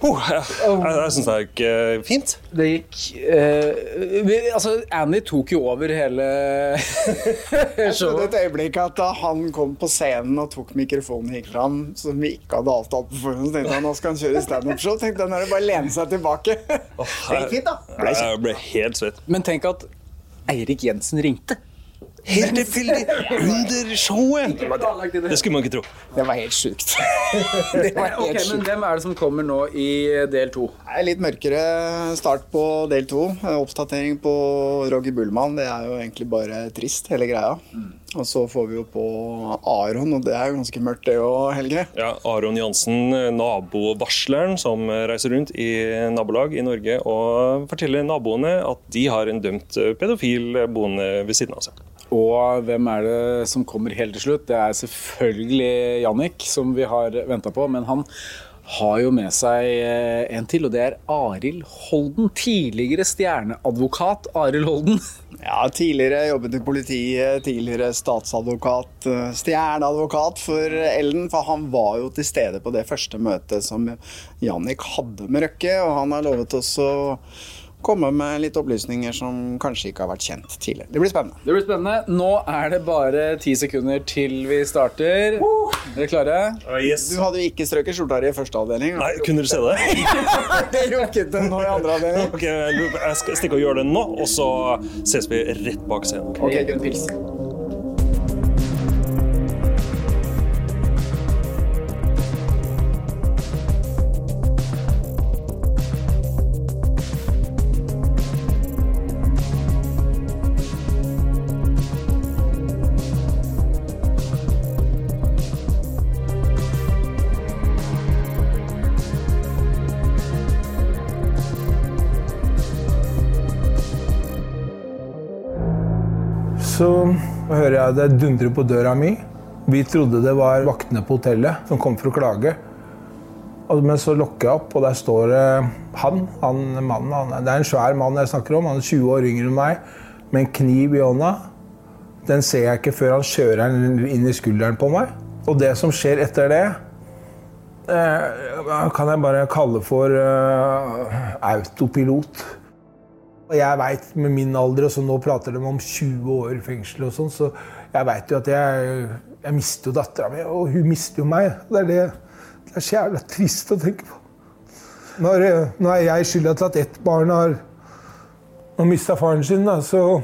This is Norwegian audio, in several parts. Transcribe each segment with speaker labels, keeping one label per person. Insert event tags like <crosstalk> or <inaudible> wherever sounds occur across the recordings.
Speaker 1: Oh, jeg jeg, syns det gikk eh, fint.
Speaker 2: Det gikk eh, vi, Altså, Annie tok jo over hele <laughs>
Speaker 3: Jeg trodde et øyeblikk at da han kom på scenen og tok mikrofonen gikk fram, som vi ikke hadde avtalt på forhånd, så tenkte jeg nå skal han kjøre standup-show. Tenkte jeg nå er det bare å lene seg tilbake. Det gikk fint, da. Ble
Speaker 1: Jeg ble helt svett.
Speaker 2: Men tenk at Eirik Jensen ringte.
Speaker 1: Helt tilfeldig under showet! Det skulle man ikke tro.
Speaker 3: Det var helt sjukt. <laughs> okay,
Speaker 2: Ok, men. Hvem er det som kommer nå i del to?
Speaker 3: Litt mørkere start på del to. Oppdatering på Roger Bullmann. Det er jo egentlig bare trist, hele greia. Og så får vi jo på Aron, og det er jo ganske mørkt det òg, Helge.
Speaker 1: Ja, Aron Jansen, nabovarsleren som reiser rundt i nabolag i Norge og forteller naboene at de har en dømt pedofil boende ved siden av seg.
Speaker 2: Og hvem er det som kommer helt til slutt? Det er selvfølgelig Jannik, som vi har venta på. Men han har jo med seg eh, en til, og det er Arild Holden. Tidligere stjerneadvokat Arild Holden. <laughs>
Speaker 3: Ja, tidligere jobbet i politiet, tidligere statsadvokat, eh, stjerneadvokat for Ellen. For han var jo til stede på det første møtet som Jannik hadde med Røkke, og han har lovet oss å komme med litt opplysninger som kanskje ikke har vært kjent tidligere. Det blir spennende.
Speaker 2: Det blir spennende. Nå er det bare ti sekunder til vi starter. Er dere klare?
Speaker 3: Du hadde jo ikke strøket skjorta di i første avdeling.
Speaker 1: Nei, kunne du se det? <laughs>
Speaker 3: det rukket den nå i andre avdeling.
Speaker 1: Ok, jeg skal stikke og gjøre det nå, og så ses vi rett bak scenen.
Speaker 3: Ok, en
Speaker 4: det dundrer på døra mi. Vi trodde det var vaktene på hotellet som kom for å klage. Men så lukker jeg opp, og der står han. han mannen, han, det er en svær mann jeg snakker om. Han er 20 år yngre enn meg, med en kniv i hånda. Den ser jeg ikke før han kjører den inn i skulderen på meg. Og det som skjer etter det, eh, kan jeg bare kalle for eh, autopilot. Og jeg veit med min alder, og så nå prater de om 20 år i fengsel og sånn, så jeg veit jo at jeg, jeg mister jo dattera mi, og hun mister jo meg. Det er, det, det er så jævla trist å tenke på. Når, når jeg skylda til at ett barn har, har mista faren sin, da, så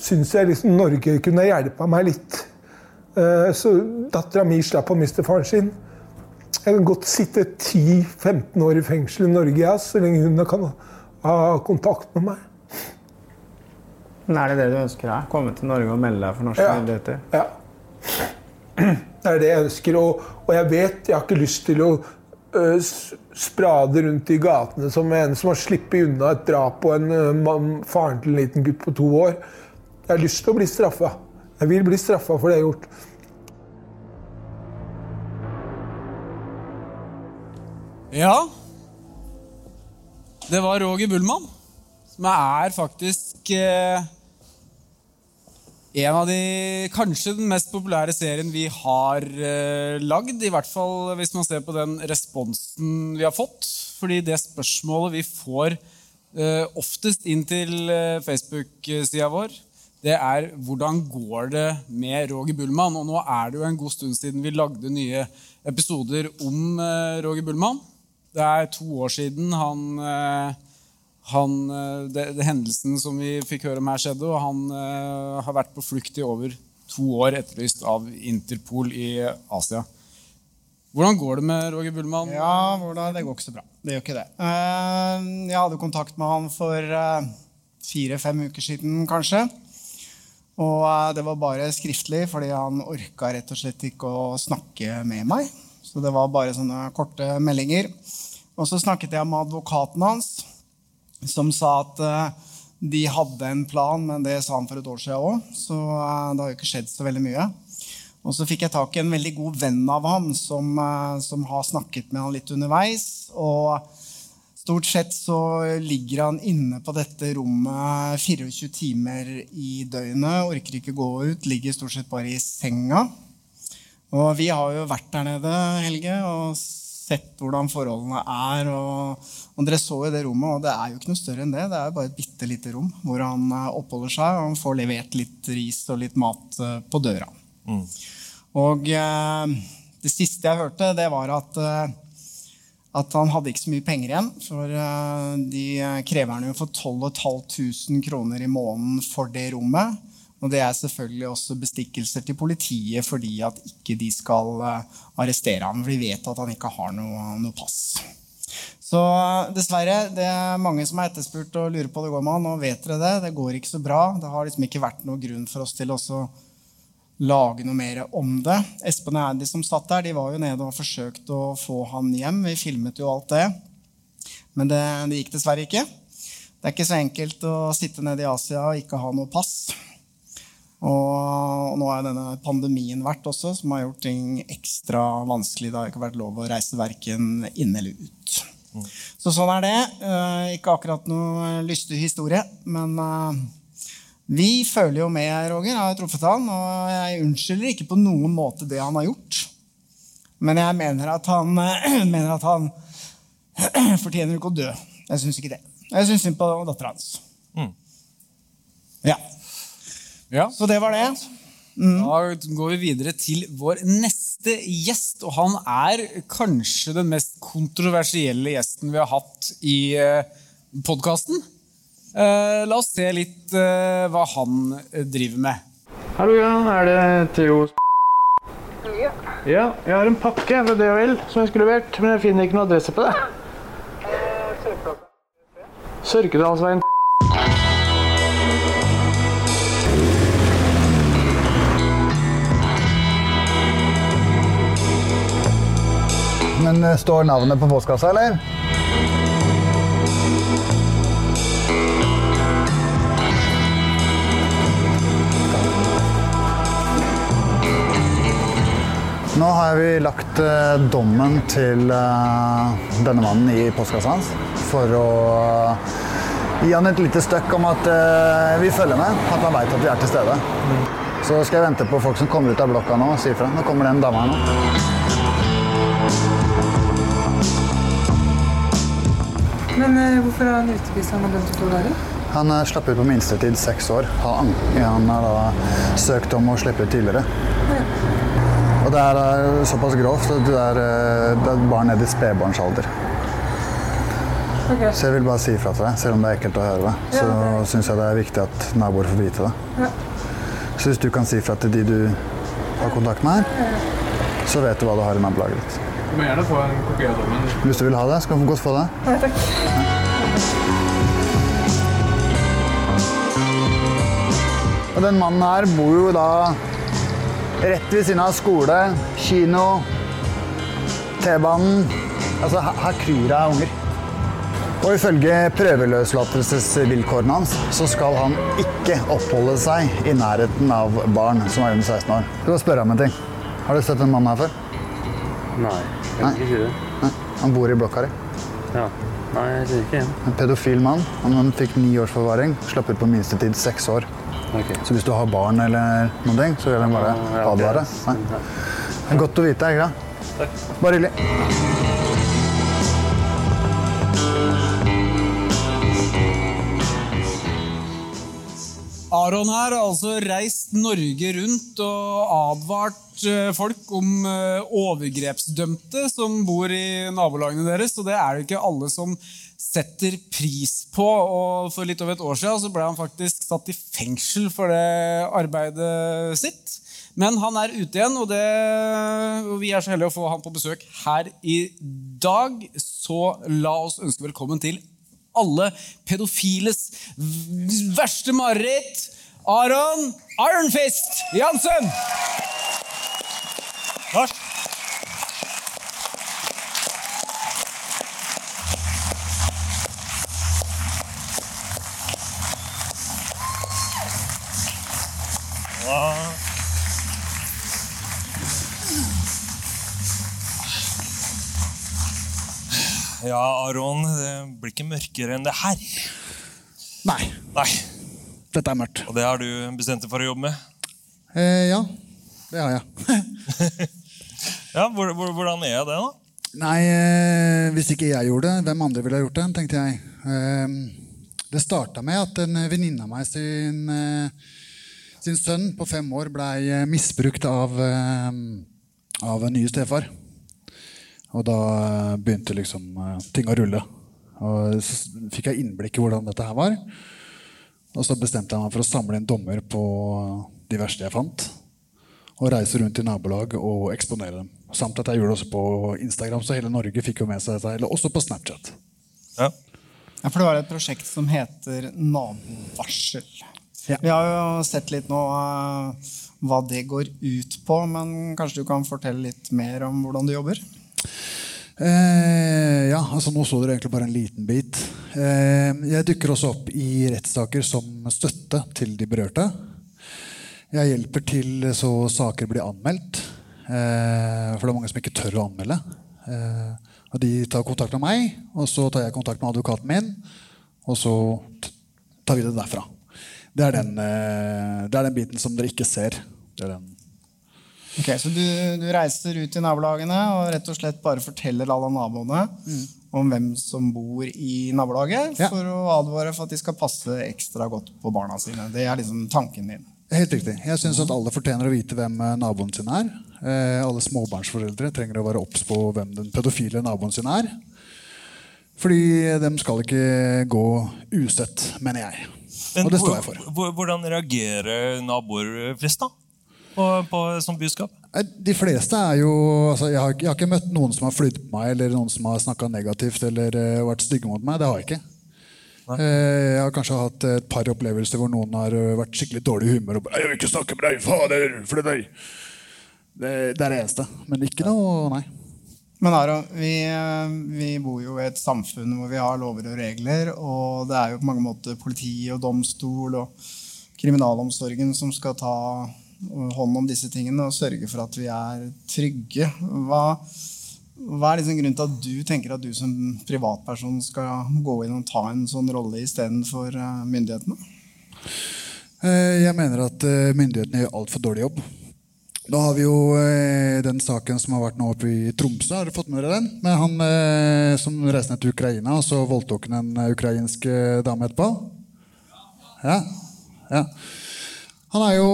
Speaker 4: syns jeg liksom Norge kunne hjelpa meg litt. Eh, Så dattera mi slapp å miste faren sin. Jeg kan godt sitte 10-15 år i fengsel i Norge, så lenge hun kan ha kontakt med meg.
Speaker 5: Er det det du ønsker deg? Komme til Norge og melde deg for norske
Speaker 4: Ja.
Speaker 5: myndigheter?
Speaker 4: Ja. Det er det jeg ønsker, og, og jeg vet jeg har ikke lyst til å øh, sprade rundt i gatene som en som har sluppet unna et drap på en øh, mann, faren til en liten gutt på to år. Jeg har lyst til å bli straffa. Jeg vil bli straffa for det jeg har gjort.
Speaker 6: Ja. Det var Roger Bullmann, som er faktisk eh, en av de Kanskje den mest populære serien vi har eh, lagd. I hvert fall hvis man ser på den responsen vi har fått. Fordi det spørsmålet vi får eh, oftest inn til Facebook-sida vår, det er hvordan går det med Roger Bullmann? Og nå er det jo en god stund siden vi lagde nye episoder om Roger Bullmann. Det er to år siden han
Speaker 2: han, eh, det, det hendelsen som vi fikk høre om her skjedde, og han uh, har vært på flukt i over to år, etterlyst av Interpol i Asia. Hvordan går det med Roger Bullmann?
Speaker 3: Ja, hvordan, Det går ikke så bra. Det gjør ikke det. Uh, Jeg hadde kontakt med han for uh, fire-fem uker siden, kanskje. Og det var bare skriftlig, fordi han orka rett og slett ikke å snakke med meg. Så det var bare sånne korte meldinger. Og så snakket jeg med advokaten hans, som sa at eh, de hadde en plan, men det sa han for et år siden òg. Så eh, det har jo ikke skjedd så veldig mye. Og så fikk jeg tak i en veldig god venn av ham som, eh, som har snakket med han litt underveis. Og stort sett så ligger han inne på dette rommet 24 timer i døgnet. Orker ikke gå ut, ligger stort sett bare i senga. Og vi har jo vært der nede, Helge, og sett hvordan forholdene er. Og, og dere så jo det rommet, og det er jo ikke noe større enn det. Det er bare et bitte lite rom hvor han eh, oppholder seg, og han får levert litt ris og litt mat eh, på døra. Og eh, det siste jeg hørte, det var at, at han hadde ikke så mye penger igjen. For de krever han jo for 12 500 kroner i måneden for det rommet. Og det er selvfølgelig også bestikkelser til politiet fordi at ikke de skal eh, arrestere ham. For de vet at han ikke har noe, noe pass. Så eh, dessverre, det er mange som har etterspurt og lurer på det går med han. Nå vet dere det. Det går ikke så bra. Det har liksom ikke vært noen grunn for oss til å lage noe mer om det. Espen og Andy som satt der, de var jo nede og forsøkte å få han hjem. Vi filmet jo alt det. Men det, det gikk dessverre ikke. Det er ikke så enkelt å sitte nede i Asia og ikke ha noe pass. Og nå har denne pandemien vært også, som har gjort ting ekstra vanskelig. Det har ikke vært lov å reise verken inn eller ut. Så sånn er det. Eh, Ikke akkurat noe lystig historie, men eh, vi føler jo med Roger. Jeg har truffet han, og jeg unnskylder ikke på noen måte det han har gjort. Men jeg mener at han, <clears throat> mener at han <clears throat> fortjener ikke å dø. Jeg syns ikke det. Jeg syns synd på dattera hans. Ja.
Speaker 2: Ja.
Speaker 3: Så det var det.
Speaker 2: Da går vi videre til vår neste gjest, og han er kanskje den mest kontroversielle gjesten vi har hatt i podkasten. La oss se litt eh, hva han eh, driver med.
Speaker 7: Hallo, ja. Er det Theo Ja. Ja, jeg har en pakke fra DHL som jeg skulle levert, men jeg finner ikke noe adresse på det. Sørkedalsveien
Speaker 8: Men eh, står navnet på postkassa, eller? Nå har vi lagt eh, dommen til eh, denne mannen i postkassa hans for å gi han et lite støkk om at vi følger med, at han veit at vi er til stede. Så skal jeg vente på folk som kommer ut av blokka nå og si ifra. Nå kommer den dama her nå.
Speaker 9: Men eh, hvorfor har han utevist han har dømt til to dager?
Speaker 8: Han er slapp ut på minstetid seks år. Han, han har da søkt om å slippe ut tidligere. Og det er eh, såpass grovt at det er, eh, det er barn ned i spedbarnsalder.
Speaker 9: Okay.
Speaker 8: Så jeg vil bare si ifra til deg, selv om det er ekkelt å høre det. Så
Speaker 9: Ja,
Speaker 8: syns jeg det er viktig at naboer får vite det.
Speaker 9: Ja.
Speaker 8: Så hvis du kan si ifra til de du har kontakt med her, så vet du hva du har i nabolaget ditt.
Speaker 7: Du må gjerne få en kopi av dommen.
Speaker 8: Hvis du vil ha det, skal du godt få det.
Speaker 9: Ja, takk.
Speaker 8: Og den mannen her bor jo da rett ved siden av skole, kino, T-banen. Altså, her, kryr det av unger. Og ifølge prøveløslatelsesvilkårene hans så skal han ikke oppholde seg i nærheten av barn som er under 16 år. Du skal spørre om en ting. Har du sett en mann her før?
Speaker 10: Nei, jeg Nei. ikke det.
Speaker 8: Nei. Han bor i blokka di.
Speaker 10: Ja. Nei, jeg kjenner ikke igjen.
Speaker 8: En pedofil mann. Han fikk ni års forvaring. Slapp ut på minstetid seks år. Så hvis du har barn eller noen ting, så vil de bare advare. Nei. Det er godt å vite, ikke sant?
Speaker 10: Takk.
Speaker 8: Bare hyggelig.
Speaker 2: Aron her har altså reist Norge rundt og advart eh, folk om eh, overgrepsdømte som bor i nabolagene deres. Og det er det ikke alle som setter pris på. Og for litt over et år siden så ble han faktisk satt i fengsel for det arbeidet sitt. Men han er ute igjen, og, det, vi er så heldige å få han på besøk her i dag. Så la oss ønske velkommen til alle pedofiles verste mareritt. Aron Ironfist Jansen! Takk.
Speaker 11: Ja, Aron, det blir ikke mørkere enn det her.
Speaker 12: Nei.
Speaker 11: Nei.
Speaker 12: Dette er mørkt.
Speaker 11: Og det har du bestemt deg for å jobbe med?
Speaker 12: Eh, ja, det har jeg. <laughs>
Speaker 11: Ja, hvor, hvor, Hvordan er det, da?
Speaker 12: Nei, eh, hvis ikke jeg gjorde det, hvem andre ville gjort det, tenkte jeg. Eh, det starta med at en venninne av meg sin, eh, sin sønn på fem år blei misbrukt av, eh, av en ny stefar. Og da eh, begynte liksom eh, ting å rulle. Og så fikk jeg innblikk i hvordan dette her var. Og så bestemte jeg meg for å samle inn dommer på de verste jeg fant. Og reise rundt i nabolag og eksponere dem. Samt at jeg gjorde det også på Instagram, så hele Norge fikk jo med seg dette. Eller også på Snapchat.
Speaker 11: Ja.
Speaker 3: Ja, for det var et prosjekt som heter Nabovarsel. Vi har jo sett litt nå uh, hva det går ut på, men kanskje du kan fortelle litt mer om hvordan du jobber?
Speaker 12: Eh, ja, altså nå så dere egentlig bare en liten bit. Eh, jeg dukker også opp i rettssaker som støtte til de berørte. Jeg hjelper til så saker blir anmeldt. Eh, for det er mange som ikke tør å anmelde. Eh, og de tar kontakt med meg, og så tar jeg kontakt med advokaten min. Og så tar vi det derfra. Det er den, eh, det er den biten som dere ikke ser. Er
Speaker 3: Ok, Så du, du reiser ut i nabolagene og rett og slett bare forteller alle naboene om hvem som bor i nabolaget, for å advare for at de skal passe ekstra godt på barna sine. Det er liksom tanken din.
Speaker 12: Helt riktig. Jeg syns at alle fortjener å vite hvem eh, naboen sin er. Eh, alle småbarnsforeldre trenger å være obs på hvem den pedofile naboen sin er. Fordi de skal ikke gå usett, mener jeg.
Speaker 11: Men
Speaker 12: Og det står jeg for.
Speaker 11: Hvordan reagerer naboer flest da? På, på sånn budskap?
Speaker 12: De fleste er jo altså, jeg, har, jeg har ikke møtt noen som har flydd på meg, eller noen som har snakka negativt eller uh, vært stygge mot meg. Det har jeg ikke. Uh, jeg har kanskje hatt et par opplevelser hvor noen har eh, vært skikkelig dårlig i humør og bare 'Jeg vil ikke snakke med deg, fader! Flytt deg!' Det, det er det eneste. Men ikke noe Nei.
Speaker 3: Men Aron, vi, eh, vi bor jo i et samfunn hvor vi har lover og regler, og det er jo på mange måter politi og domstol og kriminalomsorgen som skal ta hånd om disse tingene og sørge for at vi er trygge. Hva, hva er liksom grunnen til at du tenker at du som privatperson skal gå inn og ta en sånn rolle istedenfor eh, myndighetene?
Speaker 12: Eh, Jeg mener at myndighetene gjør altfor dårlig jobb. Da har vi jo eh, den saken som har vært nå oppe i Tromsø. Har du fått med dere den? Med han eh, som reiste ned til Ukraina, og så voldtok han en eh, ukrainsk dame etterpå? Ja. ja. Han er jo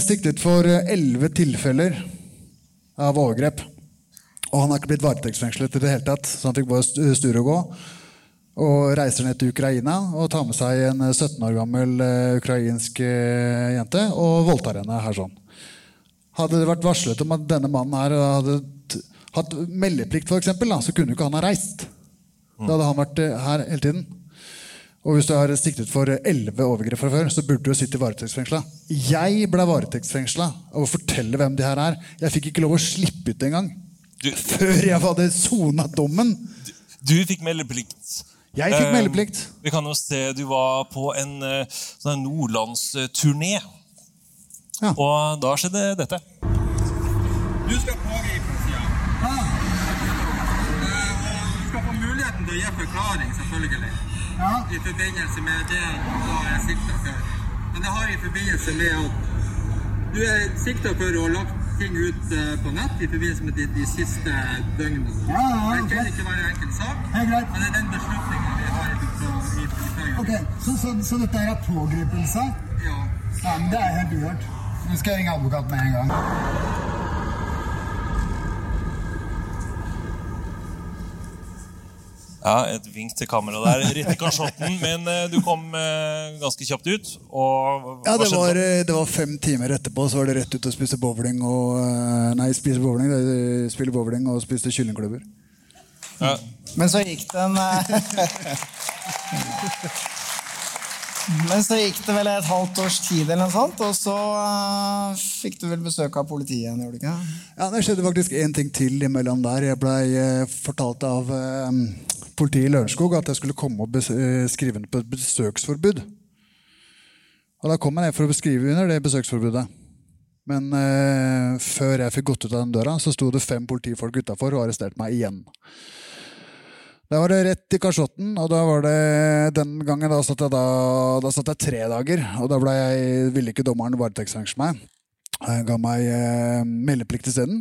Speaker 12: siktet for elleve tilfeller av overgrep. Og han har ikke blitt varetektsfengslet i det hele tatt, så han fikk bare stu- sture og gå. Og reiser ned til Ukraina og tar med seg en eh, 17 år gammel ukrainsk jente og voldtar henne her sånn. Hadde det vært varslet om at denne mannen her hadde hatt meldeplikt, for eksempel, da, så kunne jo ikke han ha reist. Da hadde han vært eh, her hele tiden. Og hvis du har siktet for elleve overgrep fra før, så burde du jo sitte varetektsfengsla. Jeg ble varetektsfengsla av å fortelle hvem de her er. Jeg fikk ikke lov å slippe ut engang. Før jeg hadde sona dommen.
Speaker 11: Du fikk meldeplikt.
Speaker 12: Jeg fikk
Speaker 11: Eh,
Speaker 12: meldeplikt.
Speaker 11: Vi kan jo se du var på en en sånn nordlandsturné. Og da skjedde dette.
Speaker 13: Du skal pågripe ja. Eh, Du skal få muligheten til å gi forklaring, selvfølgelig. I forbindelse med det du er sikta for. Men det har i forbindelse med at du er sikta for å ha lagt ting ut eh, på nett i forbindelse med de, de siste døgnene.
Speaker 14: Ja, ja,
Speaker 13: det kan ikke være en enkel sak, men det er den beslutningen vi har i fra
Speaker 12: Ok, så, så, så dette er pågripelse?
Speaker 13: Ja.
Speaker 12: Ja, men Det er helt uhørt. Nå skal jeg ringe advokat med en gang.
Speaker 11: Ja, et vink til kamera der. Rett i kasjotten. Men eh, du kom eh, ganske kjapt ut. Og
Speaker 12: Ja, det var, eh, det var fem timer etterpå, så var det rett ut og spise bowling og Nei, spise bowling, det- spille bowling og spise kyllingklubber.
Speaker 3: Men så gikk det en eh, <laughs> Men så gikk det vel et halvt års tid, eller noe sånt, og så eh, fikk du vel besøk av politiet igjen? gjorde du ikke?
Speaker 12: Ja, Det skjedde faktisk én ting til imellom der. Jeg blei eh, fortalt av eh, politiet i Lørenskog at jeg skulle komme og skrive under på et besøksforbud. Og Da kom jeg ned for å skrive under det besøksforbudet. Men eh, før jeg fikk gått ut av den døra, så sto det fem politifolk utafor og arresterte meg igjen. Da var det rett i kasjotten, og da var det den gangen da satt jeg, da, da satt jeg tre dager. Og da jeg, ville ikke dommeren varetektsfengsle meg. Han ga meg eh, meldeplikt isteden.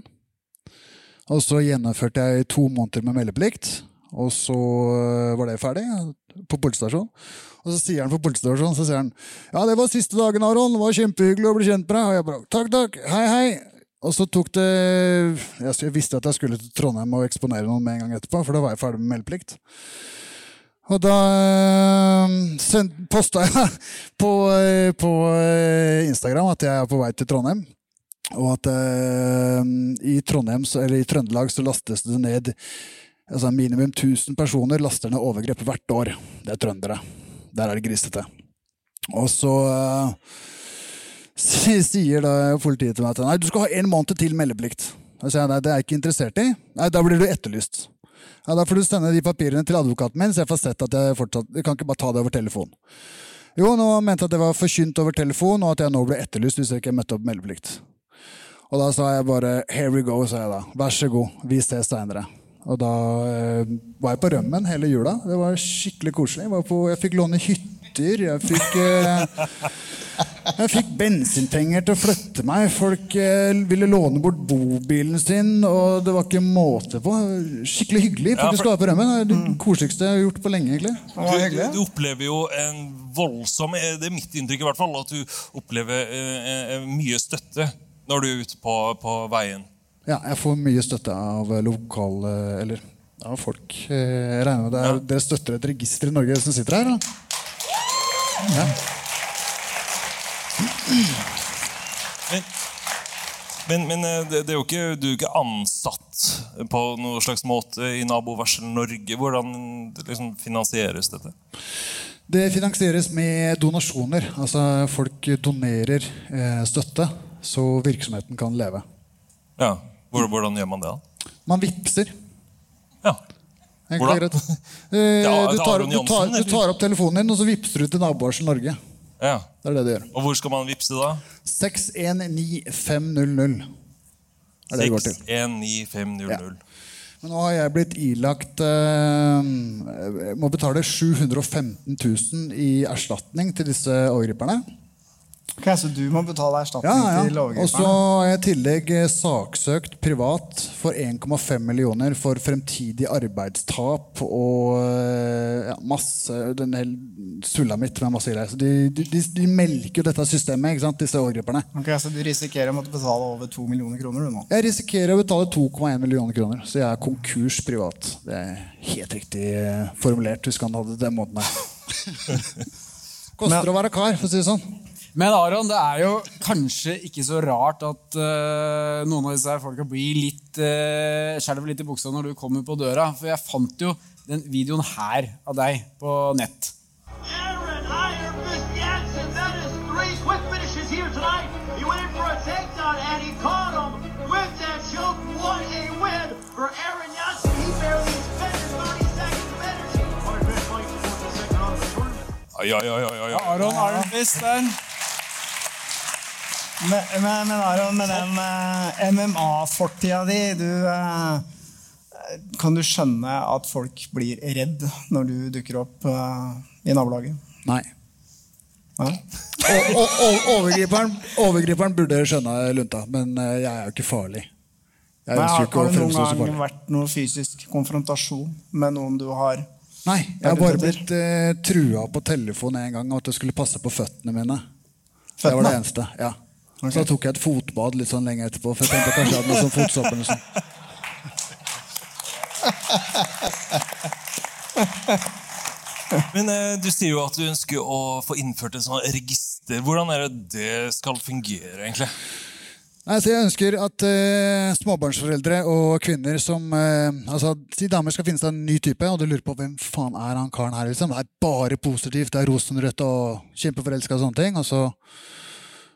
Speaker 12: Og så gjennomførte jeg to måneder med meldeplikt. Og så eh, var det ferdig på politistasjonen. Og så sier han på politistasjonen så sier han, ja, det var siste dagen, Aron. Det var kjempehyggelig å bli kjent med deg. Og jeg bare takk, takk. Hei, hei. Og så tok det Jeg visste at jeg skulle til Trondheim og eksponere noen med en gang etterpå, for da var jeg ferdig med meldeplikt. Og da øh, send- posta jeg <laughs> på, øh, på øh, Instagram at jeg er på vei til Trondheim. Og at eh, i, Trondheim, eller i Trøndelag så lastes det ned altså Minimum 1000 personer laster ned overgrep hvert år. Det er trøndere. Der er det grisete. Og så øh, sier da politiet til meg at nei, du skal ha en måned til meldeplikt. Da sier jeg nei, det er jeg ikke interessert i. Nei, Da blir du etterlyst. Ja, Da får du sende de papirene til advokaten min, så jeg får sett at jeg fortsatt Jeg kan ikke bare ta det over telefon. Jo, nå mente jeg at det var forkynt over telefon, og at jeg nå ble etterlyst hvis jeg ikke møtte opp meldeplikt. Og da sa jeg bare 'here we go', sa jeg da. Vær så god, vi ses seinere. Og da eh, var jeg på rømmen hele jula. Det var skikkelig koselig. Jeg, på, jeg fikk låne hytter. Jeg fikk, eh, jeg fikk bensinpenger til å flytte meg. Folk eh, ville låne bort bobilen sin, og det var ikke måte på. Skikkelig hyggelig
Speaker 11: Ja, for-
Speaker 12: på rømmen. Det er det koseligste jeg har gjort på lenge. egentlig.
Speaker 11: Du, du opplever jo en voldsom eh, Det er mitt inntrykk i hvert fall, at du opplever eh, mye støtte når du er ute på, på veien.
Speaker 12: Ja, jeg får mye støtte av lokale Eller av folk. Jeg regner med det er, Dere støtter et register i Norge som sitter her? Da? Ja.
Speaker 11: Men, men, men eh, det, det er jo ikke, du er ikke ansatt på noen slags måte i Nabovarsel Norge. Hvordan liksom, finansieres dette?
Speaker 12: Det finansieres med donasjoner. Altså folk donerer eh, støtte, så virksomheten kan leve.
Speaker 11: Ja, Hvordan, hvordan gjør man det? da?
Speaker 12: Man vippser.
Speaker 11: Ja.
Speaker 12: Enkelt og greit. Du, tar, du, tar, du tar opp telefonen din, og så vippser du til Nabovarsel Norge.
Speaker 11: Ja.
Speaker 12: Det er det du gjør.
Speaker 11: Og hvor skal man vippse da?
Speaker 12: 619500 er det det går til.
Speaker 11: 619500.
Speaker 12: Men nå har jeg blitt ilagt eh, Må betale 715 000 i erstatning til disse overgriperne.
Speaker 3: Ok, Så du må betale erstatning
Speaker 12: Ja,
Speaker 3: til
Speaker 12: ja. Og så har jeg i tillegg eh, saksøkt privat for 1,5 millioner for fremtidig arbeidstap og eh, ja, masse den hele sulamit med masse greier. Så de, de, de, melker jo dette systemet, ikke sant, disse overgriperne.
Speaker 3: Ok, Så du risikerer å måtte betale over 2 millioner kroner du nå?
Speaker 12: Jeg risikerer å betale 2,1 millioner kroner, så jeg er konkurs privat. Det er helt riktig eh, formulert. Du han hadde det den måten der. <laughs> Koster å være kar, for å si det sånn.
Speaker 2: Men Aron, det er jo kanskje ikke så rart at uh, noen av disse her folka blir litt uh, skjelver litt i buksa når du kommer på døra. For jeg fant jo den videoen her av deg på nett.
Speaker 14: Aaron Iron Fist Jansen, that is three quick finishes here tonight. He went in for a takedown and he caught him with that choke. What a win for Aaron Jansen. He barely expended 30 seconds of energy. Our best.
Speaker 11: Ja.
Speaker 2: Aron der.
Speaker 3: Men, men, men Aron, med den eh, MMA-fortida di, du eh, Kan du skjønne at folk blir redd når du dukker opp eh, i nabolaget?
Speaker 12: Nei.
Speaker 3: Nei?
Speaker 12: Og, og, og, overgriperen, overgriperen burde skjønne lunta, men eh, jeg er jo ikke farlig. Jeg
Speaker 3: Men har,
Speaker 12: ikke å
Speaker 3: har det noen gang
Speaker 12: farlig.
Speaker 3: vært noen fysisk konfrontasjon med noen du har
Speaker 12: Nei, jeg har bare blitt eh, trua på telefon en gang og at jeg skulle passe på føttene mine. Føttene? Det var det eneste. ja. Så da tok jeg et fotbad litt sånn lenge etterpå. For jeg tenkte kanskje jeg hadde noe sånn fotsopp eller noe.
Speaker 1: Men eh, du sier jo at du ønsker å få innført et sånt register. Hvordan er det det skal fungere, egentlig?
Speaker 12: Nei, så Jeg ønsker at eh, småbarnsforeldre og kvinner som eh, altså, Si damer skal finne seg en ny type, og du lurer på hvem faen er han karen her. liksom. Det er bare positivt, det er rosenrødt og kjempeforelska og sånne ting. Og så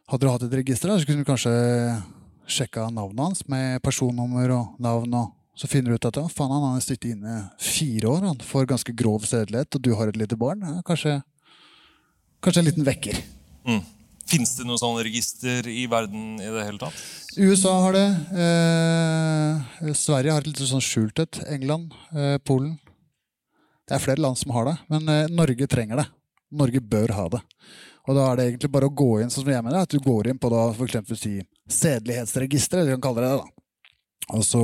Speaker 12: hadde du hatt et register, så kunne du kanskje sjekka navnet hans med personnummer og navn. og så finner du ut at ja, faen, han har sittet inne fire år han, for ganske grov sedelighet, og du har et lite barn. Ja, kanskje, kanskje en liten vekker.
Speaker 1: Mm. Fins det noe sånt register i verden i det hele tatt?
Speaker 12: USA har det. Eh, Sverige har et litt sånn skjult et. England. Eh, Polen. Det er flere land som har det, men eh, Norge trenger det. Norge bør ha det. Og da er det egentlig bare å gå inn sånn som jeg mener, at du går inn på da for eksempel si sedelighetsregisteret, du kan kalle det det. da. Og så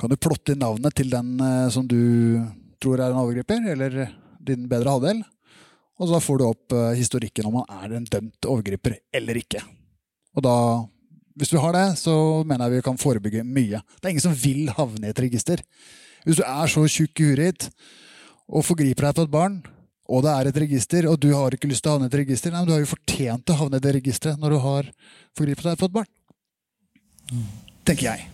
Speaker 12: kan du plotte inn navnet til den eh, som du tror er en overgriper, eller din bedre halvdel. Og så får du opp eh, historikken om han er en dømt overgriper eller ikke. Og da, hvis vi har det, så mener jeg vi kan forebygge mye. Det er ingen som vil havne i et register. Hvis du er så tjukk i huet og forgriper deg på et barn, og det er et register, og du har ikke lyst til å havne i et register, nei, men du har jo fortjent å havne i det registeret når du har forgripet deg på et barn. Tenker jeg.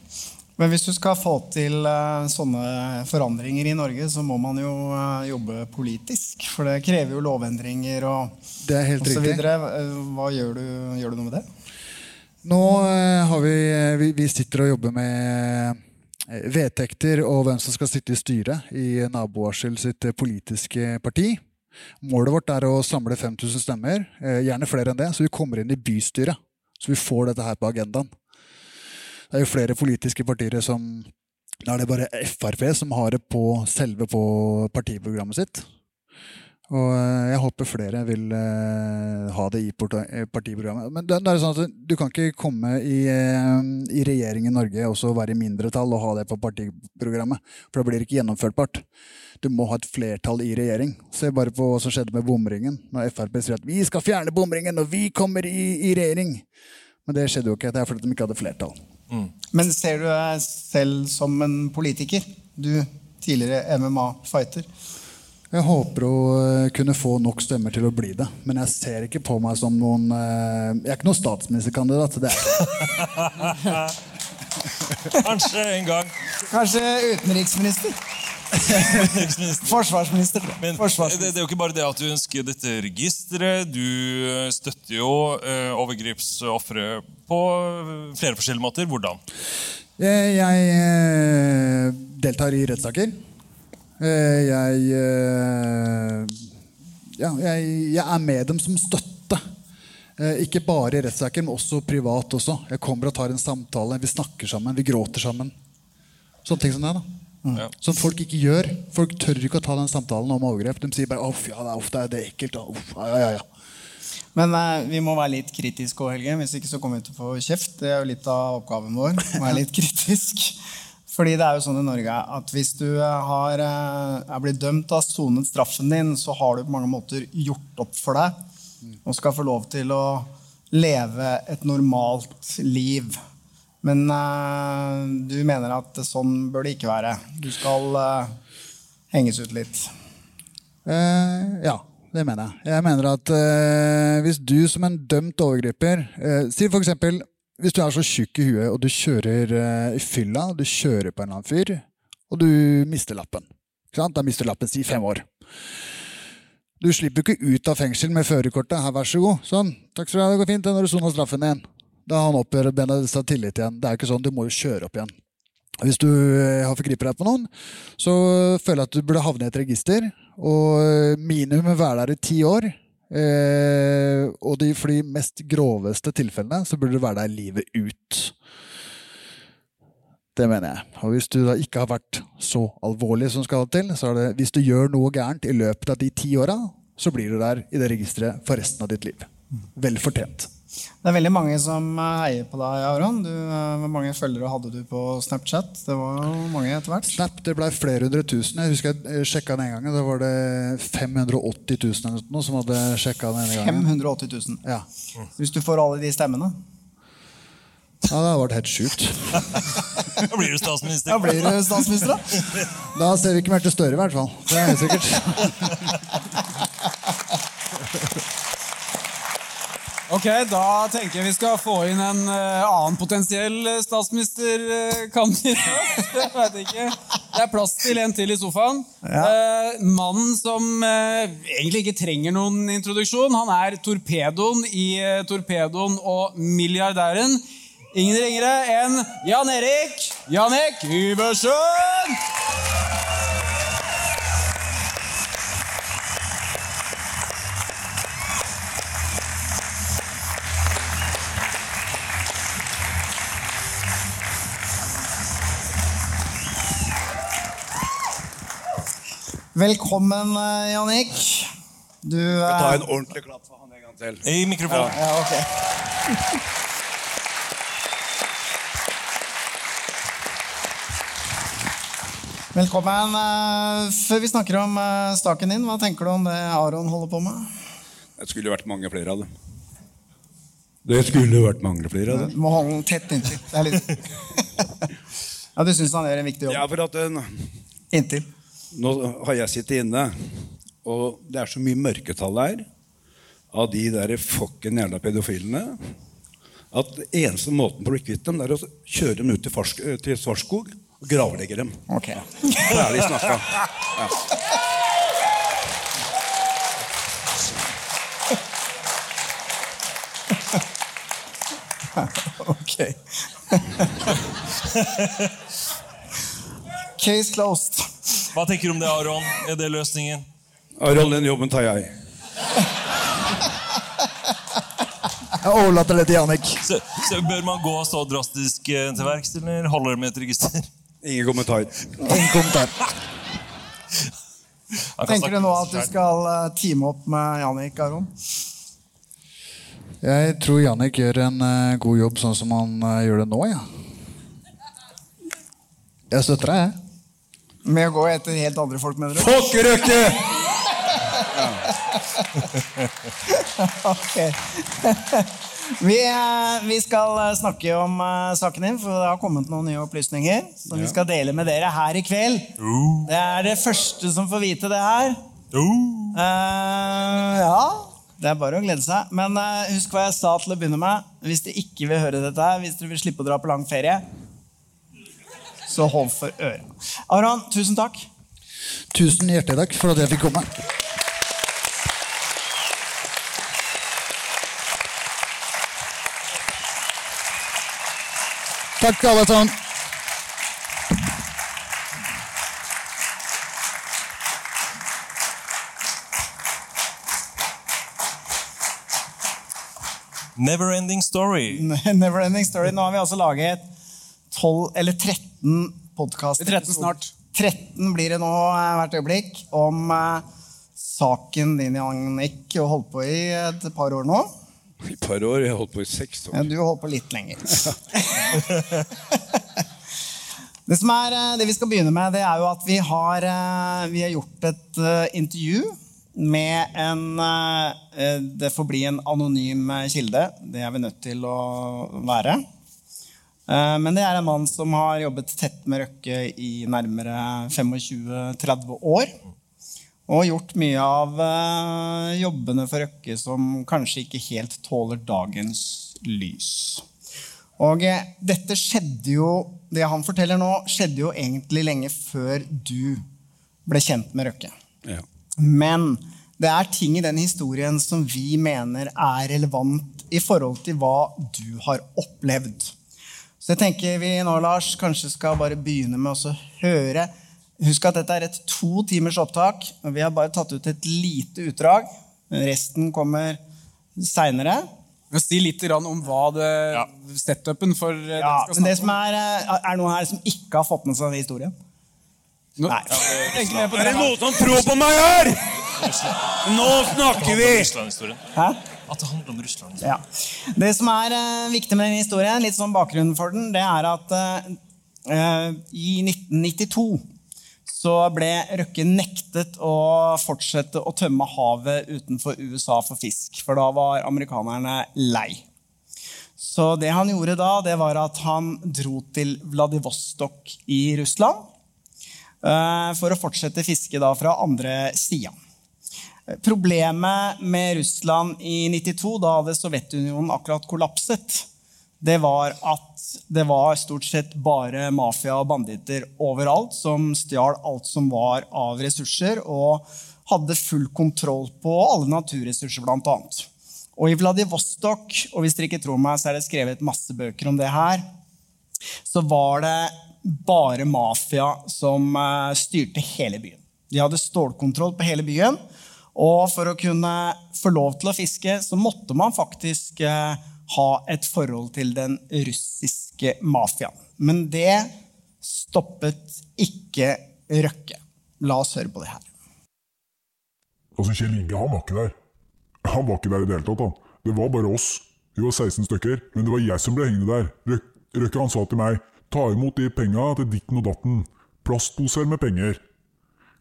Speaker 3: Men hvis du skal få til eh, sånne forandringer i Norge, så må man jo eh, jobbe politisk. For det krever jo lovendringer og,
Speaker 12: Det er helt
Speaker 3: og så videre. Eh, Hva gjør du, gjør du noe med det?
Speaker 12: Nå har vi, vi Vi sitter og jobber med vedtekter og hvem som skal sitte i styret i nabovarsel sitt politiske parti. Målet vårt er å samle 5000 stemmer, eh, gjerne flere enn det, så vi kommer inn i bystyret. Så vi får dette her på agendaen. Det er jo flere politiske partier som Da er det bare Frp som har det på selve på partiprogrammet sitt. Og eh, jeg håper flere vil eh, ha det i eh, partiprogrammet. Men det, det er sånn at du kan ikke komme i, i regjering i Norge og så være i mindretall og ha det på partiprogrammet. For da blir det ikke gjennomførtbart. Du må ha et flertall i regjering. Se bare på hva som skjedde med bomringen. Når Frp sier at vi skal fjerne bomringen når vi kommer i, i regjering. Men det skjedde jo ikke. Det er fordi de ikke hadde flertall.
Speaker 3: Men ser du deg selv som en politiker? Du tidligere MMA-fighter.
Speaker 12: Jeg håper å eh, kunne få nok stemmer til å bli det. Men jeg ser ikke på meg som noen eh, Jeg er ikke noen statsministerkandidat. Det er. <laughs>
Speaker 1: Kanskje en gang.
Speaker 3: Kanskje utenriksminister? <laughs> Forsvarsminister.
Speaker 1: Men det, det er jo ikke bare det at du ønsker dette registeret. Du eh, støtter jo eh, overgripsofre på flere forskjellige måter. Hvordan?
Speaker 12: Jeg, jeg deltar i rettssaker. Eh, Jeg, eh, ja, jeg, jeg er med dem som støtte. Eh, Ikke bare i rettssaker, men også privat. også. Jeg kommer og tar en samtale. Vi snakker sammen, vi gråter sammen. Sånne ting som det. da.
Speaker 1: Ja.
Speaker 12: Som folk ikke gjør. Folk tør ikke å ta den samtalen om overgrep. De sier bare 'uff, ja, det er, uff, det er, det ekkelt'. da. Uff, ja, ja, ja.
Speaker 3: Men eh, vi må være litt kritiske òg, Helge. Hvis ikke så kommer vi til å få kjeft. Det er jo litt av oppgaven vår. Være litt <laughs> kritisk. Fordi det er jo sånn i Norge at hvis du eh, har, eh, er blitt dømt og sonet straffen din, så har du på mange måter gjort opp for deg og skal få lov til å leve et normalt liv. Men eh, du mener at sånn bør det ikke være. Du skal henges ut litt.
Speaker 12: Eh, ja, det mener jeg. Jeg mener at hvis du som en dømt overgriper Si for eksempel hvis du er så tjukk i huet og du kjører eh, i fylla, du kjører på en eller annen fyr, og du mister lappen. Da mister lappen si fem år. Du slipper ikke ut av fengsel med førerkortet. Her, vær så god. Sånn. Takk skal du ha, det går fint. Det er når du soner straffen igjen. Da har han opparbeidet seg tillit igjen. Det er ikke sånn, du må jo kjøre opp igjen. Hvis du eh, har forgripet deg på noen, så føler jeg at du burde havne i et register. Og eh, minimum være der i ti år. Eh, og de, for de mest groveste tilfellene så burde du være der livet ut. Det mener jeg. Og hvis du da ikke har vært så alvorlig som skal til, så er det hvis du gjør noe gærent i løpet av de ti åra, så blir du der i det registeret for resten av ditt liv. Vel fortjent.
Speaker 3: Det er veldig mange som eh, heier på deg, Aron. Du, eh, hvor mange følgere hadde du på Snapchat? Det var jo mange etter hvert.
Speaker 12: Snap det ble flere hundre tusen. Jeg husker jeg sjekka den en gang. Da var det 580 000 eller noe som hadde sjekka den ene gangen.
Speaker 3: 580 000.
Speaker 12: Ja.
Speaker 3: Hvis du får alle de stemmene.
Speaker 12: ja, det hadde vært helt sjukt.
Speaker 1: Da blir du statsminister.
Speaker 3: Da blir du statsminister, da.
Speaker 12: Da ser vi ikke mer til Støre, i hvert fall. Det er helt sikkert. <laughs>
Speaker 2: Ok, Da tenker jeg vi skal få inn en uh, annen potensiell eh, statsministerkandidat. <laughs> Jeg vet ikke. Det er plass til en til i sofaen. Eh, mannen som eh, egentlig ikke trenger noen introduksjon. Han er torpedoen i eh, Torpedoen og milliardæren. Ingen ringere enn Jan Erik Janek Iversen!
Speaker 3: Velkommen, eh, Jannik. Du
Speaker 15: Skal ta
Speaker 3: eh,
Speaker 15: en ordentlig klapp for han en gang til.
Speaker 1: I mikrofonen.
Speaker 3: Ja, ja, ok. Velkommen. Eh, Før vi snakker om staken din, hva tenker du om det Aron holder på med?
Speaker 15: Det skulle vært mange flere av det. Det skulle vært mange flere av det.
Speaker 3: Du må holde den tett inntil. Det er litt... <laughs> ja, Du syns han gjør en viktig jobb?
Speaker 15: Ja, for at den...
Speaker 3: Inntil.
Speaker 15: Nå har jeg sittet inne, og det er så mye mørketall her av de der fucken jævla pedofilene at eneste måten på å bli kvitt dem, er å kjøre dem ut til, Farsk til Svartskog og gravlegge dem.
Speaker 3: Ok.
Speaker 15: Ferdig snakka. Ja. <laughs>
Speaker 3: ok. <laughs> Case closed.
Speaker 1: Hva tenker du om det, Aron? Er det løsningen?
Speaker 15: Aron, den jobben tar jeg. <laughs>
Speaker 12: Jeg overlater det til Jannik.
Speaker 1: Så, så Bør man gå så drastisk eh, til verks, eller holder det med et register?
Speaker 15: Ingen kommentar.
Speaker 12: Ingen kommentar. <laughs>
Speaker 1: Han kan
Speaker 3: Tenker du
Speaker 1: snakke
Speaker 3: nå at du
Speaker 1: selv.
Speaker 3: skal eh, teame opp med Janik, Aron?
Speaker 12: Jeg tror Jannik gjør en eh, god jobb sånn som han eh, gjør det nå. Ja. Jeg støtter deg, jeg.
Speaker 3: Med å gå etter helt andre folk, mener du? Ok. vi, vi skal eh, snakke om eh, saken din, for det har kommet noen nye opplysninger som vi skal dele med dere her i kveld. Det er det første som får vite det her. Uh, ja, det er bare å glede seg. Men uh, husk hva jeg sa til å begynne med. Hvis dere ikke vil høre dette, her, hvis dere vil slippe å dra på lang ferie, så hold for ørene. Aron, tusen takk.
Speaker 12: Tusen hjertelig takk for at jeg fikk komme. Takk, alle sammen.
Speaker 1: Never ending story. <laughs>
Speaker 3: Never ending story. Nå har vi altså laget 12 eller 13 podkaster.
Speaker 2: 13 snart.
Speaker 3: 13 blir det nå eh, hvert øyeblikk om eh, saken din, Jannik, og holdt på i et par år nå.
Speaker 15: I et par år. Jeg har holdt på i seks år.
Speaker 3: Ja, du har holdt på litt lenger. <laughs> <laughs> det, som er, eh, det vi skal begynne med, det er jo at vi har, vi har gjort et intervju med en Det får bli en anonym kilde. Det er vi nødt til å være. Eh, Men det er en mann som har jobbet tett med Røkke i nærmere 25-30 år. Og gjort mye av eh, jobbene for Røkke som kanskje ikke helt tåler dagens lys. Og eh, dette skjedde jo, det han forteller nå, skjedde jo egentlig lenge før du ble kjent med Røkke.
Speaker 15: Ja.
Speaker 3: Men det er ting i den historien som vi mener er relevant i forhold til hva du har opplevd. Så jeg tenker vi nå, Lars, kanskje skal bare begynne med å høre. Husk at dette er et to timers opptak, og vi har bare tatt ut et lite utdrag. Resten kommer seinere.
Speaker 2: Si litt om hva det setupen for eh,
Speaker 3: Ja,
Speaker 2: den skal
Speaker 3: men det
Speaker 2: snakke
Speaker 3: som er, eh, er noe her som ikke har fått med seg historien. Nei.
Speaker 2: Det mer på
Speaker 15: Er det noen som tror på meg her? Nå snakker vi!
Speaker 3: Hæ?
Speaker 1: At det handler om Russland.
Speaker 3: Ja. Det som er uh, viktig med denne historien, litt sånn bakgrunnen for den, det er at eh, i 1992 så ble Røkke nektet å fortsette å tømme havet utenfor USA for fisk. For da var amerikanerne lei. Så det han gjorde da, det var at han dro til Vladivostok i Russland for å fortsette fiske da fra andre sida. Problemet med Russland i 92, da hadde Sovjetunionen akkurat kollapset, det var at det var stort sett bare mafia og banditter overalt som stjal alt som var av ressurser, og hadde full kontroll på alle naturressurser, annet. Og i Vladivostok, og hvis dere ikke tror meg, så er det skrevet masse bøker om det her, så var det bare mafia som eh, styrte hele byen. De hadde stålkontroll på hele byen. Og for å kunne få lov til å fiske, så måtte man faktisk eh, ha et forhold til den russiske mafiaen. Men det stoppet ikke Røkke. La oss høre på det her.
Speaker 16: Altså, Kjell Inge han var ikke der. Han var ikke der i det hele tatt. han. Det var bare oss. Vi var 16 stykker. Men det var jeg som ble hengende der. Røk, Røkke han sa til meg ta imot de penga til ditten og datten. Plastposer med penger.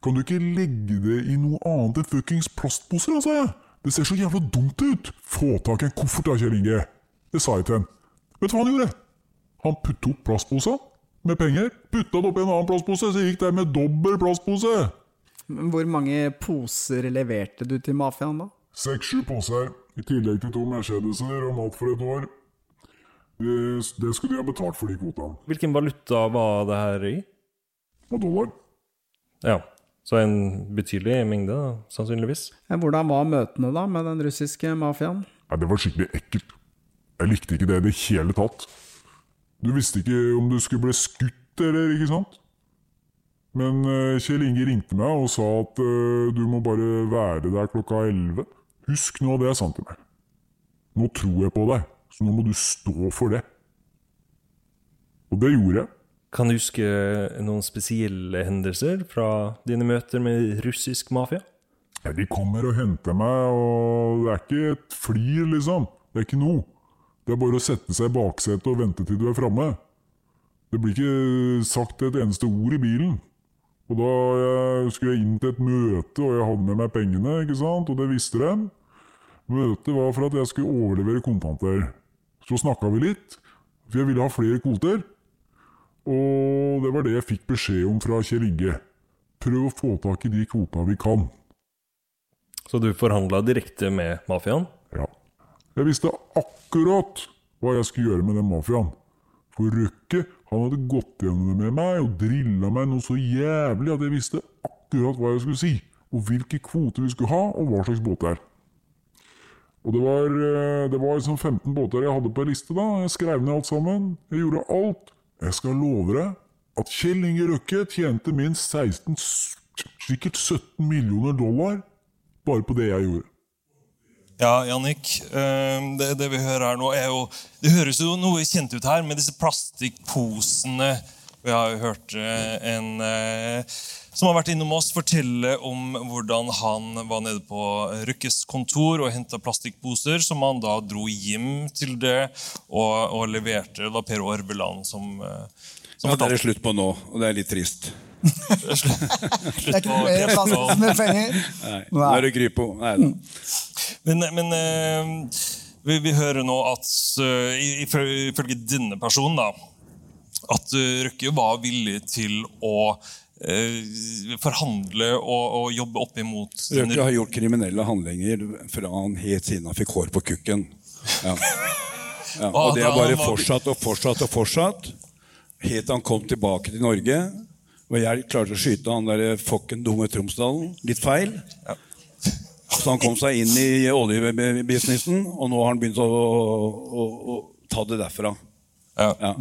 Speaker 16: Kan du ikke legge det i noe annet enn fuckings plastposer, da, sa jeg. Det ser så jævla dumt ut. Få tak i en koffert da, Kjell Inge. Det sa jeg til henne. Vet du hva han gjorde? Han puttet opp plastposa med penger, putta det oppi en annen plastpose, så gikk det med dobbel plastpose.
Speaker 17: Men Hvor mange poser leverte du til mafiaen, da?
Speaker 16: Seks-sju poser, i tillegg til to Mercedeser og mat for et år. Det, det skulle de ha betalt for de kvotene.
Speaker 11: Hvilken valuta var det her i?
Speaker 16: Og dollar.
Speaker 11: Ja, så en betydelig mengde, da, sannsynligvis.
Speaker 17: Hvordan var møtene da med den russiske mafiaen?
Speaker 16: Nei, Det var skikkelig ekkelt. Jeg likte ikke det i det hele tatt. Du visste ikke om du skulle bli skutt eller, ikke sant? Men eh, Kjell Inge ringte meg og sa at uh, du må bare være der klokka 11. Husk nå det jeg sa til meg. Nå tror jeg på deg, så nå må du stå for det. Og det gjorde jeg.
Speaker 11: Kan du huske noen spesielle hendelser fra dine møter med russisk mafia?
Speaker 16: Ja, de kommer og henter meg, og det er ikke et flir, liksom. Det er ikke noe. Det er bare å sette seg i baksetet og vente til du er framme. Det blir ikke sagt et eneste ord i bilen. Og da jeg, skulle jeg inn til et møte, og jeg hadde med meg pengene, ikke sant, og det visste de. Møtet var for at jeg skulle overlevere kontanter. Så snakka vi litt, for jeg ville ha flere kvoter. Og det var det jeg fikk beskjed om fra Kjell Inge. Prøv å få tak i de kvota vi kan.
Speaker 11: Så du forhandla direkte med mafiaen?
Speaker 16: Ja. Jeg visste akkurat hva jeg skulle gjøre med den mafiaen. For Røkke han hadde gått gjennom det med meg og drilla meg noe så jævlig at jeg visste akkurat hva jeg skulle si, og hvilke kvoter vi skulle ha, og hva slags båter. Og det var, eh, det var liksom 15 båter jeg hadde på en liste. da, Jeg skrev ned alt sammen. Jeg gjorde alt. Jeg skal love deg at Kjell Inge Røkke tjente minst 16, sikkert 17 millioner dollar bare på det jeg gjorde.
Speaker 1: Ja, Jannik. eh, Det, det vi hører her nå, er jo Det høres jo noe kjent ut her med disse plastikkposene. Vi har jo hørt eh, en eh, som har vært innom oss, fortelle om hvordan han var nede på Røkkes kontor og henta plastikkposer, som han da dro hjem til det og, og leverte da Per Orbeland, som, eh, som
Speaker 15: Ja, det er det slutt på nå, og det er litt trist.
Speaker 3: Det er ikke mer plastikk med penger.
Speaker 15: Nei, nå er det Grypo. Nei da.
Speaker 1: Men, men uh, vi, vi hører nå at uh, ifølge denne personen da, at Røkke var villig til å forhandle og, og jobbe opp imot
Speaker 15: Røkke har gjort kriminelle handlinger fra han helt siden han fikk hår på kukken. Ja. Ja, og det har bare fortsatt og fortsatt og fortsatt. Helt til han kom tilbake til Norge. Og jeg klarte å skyte han der fokken dumme Tromsdalen litt feil. Så han kom seg inn i oljebusinessen, og nå har han begynt å, å, å ta det derfra. Ja.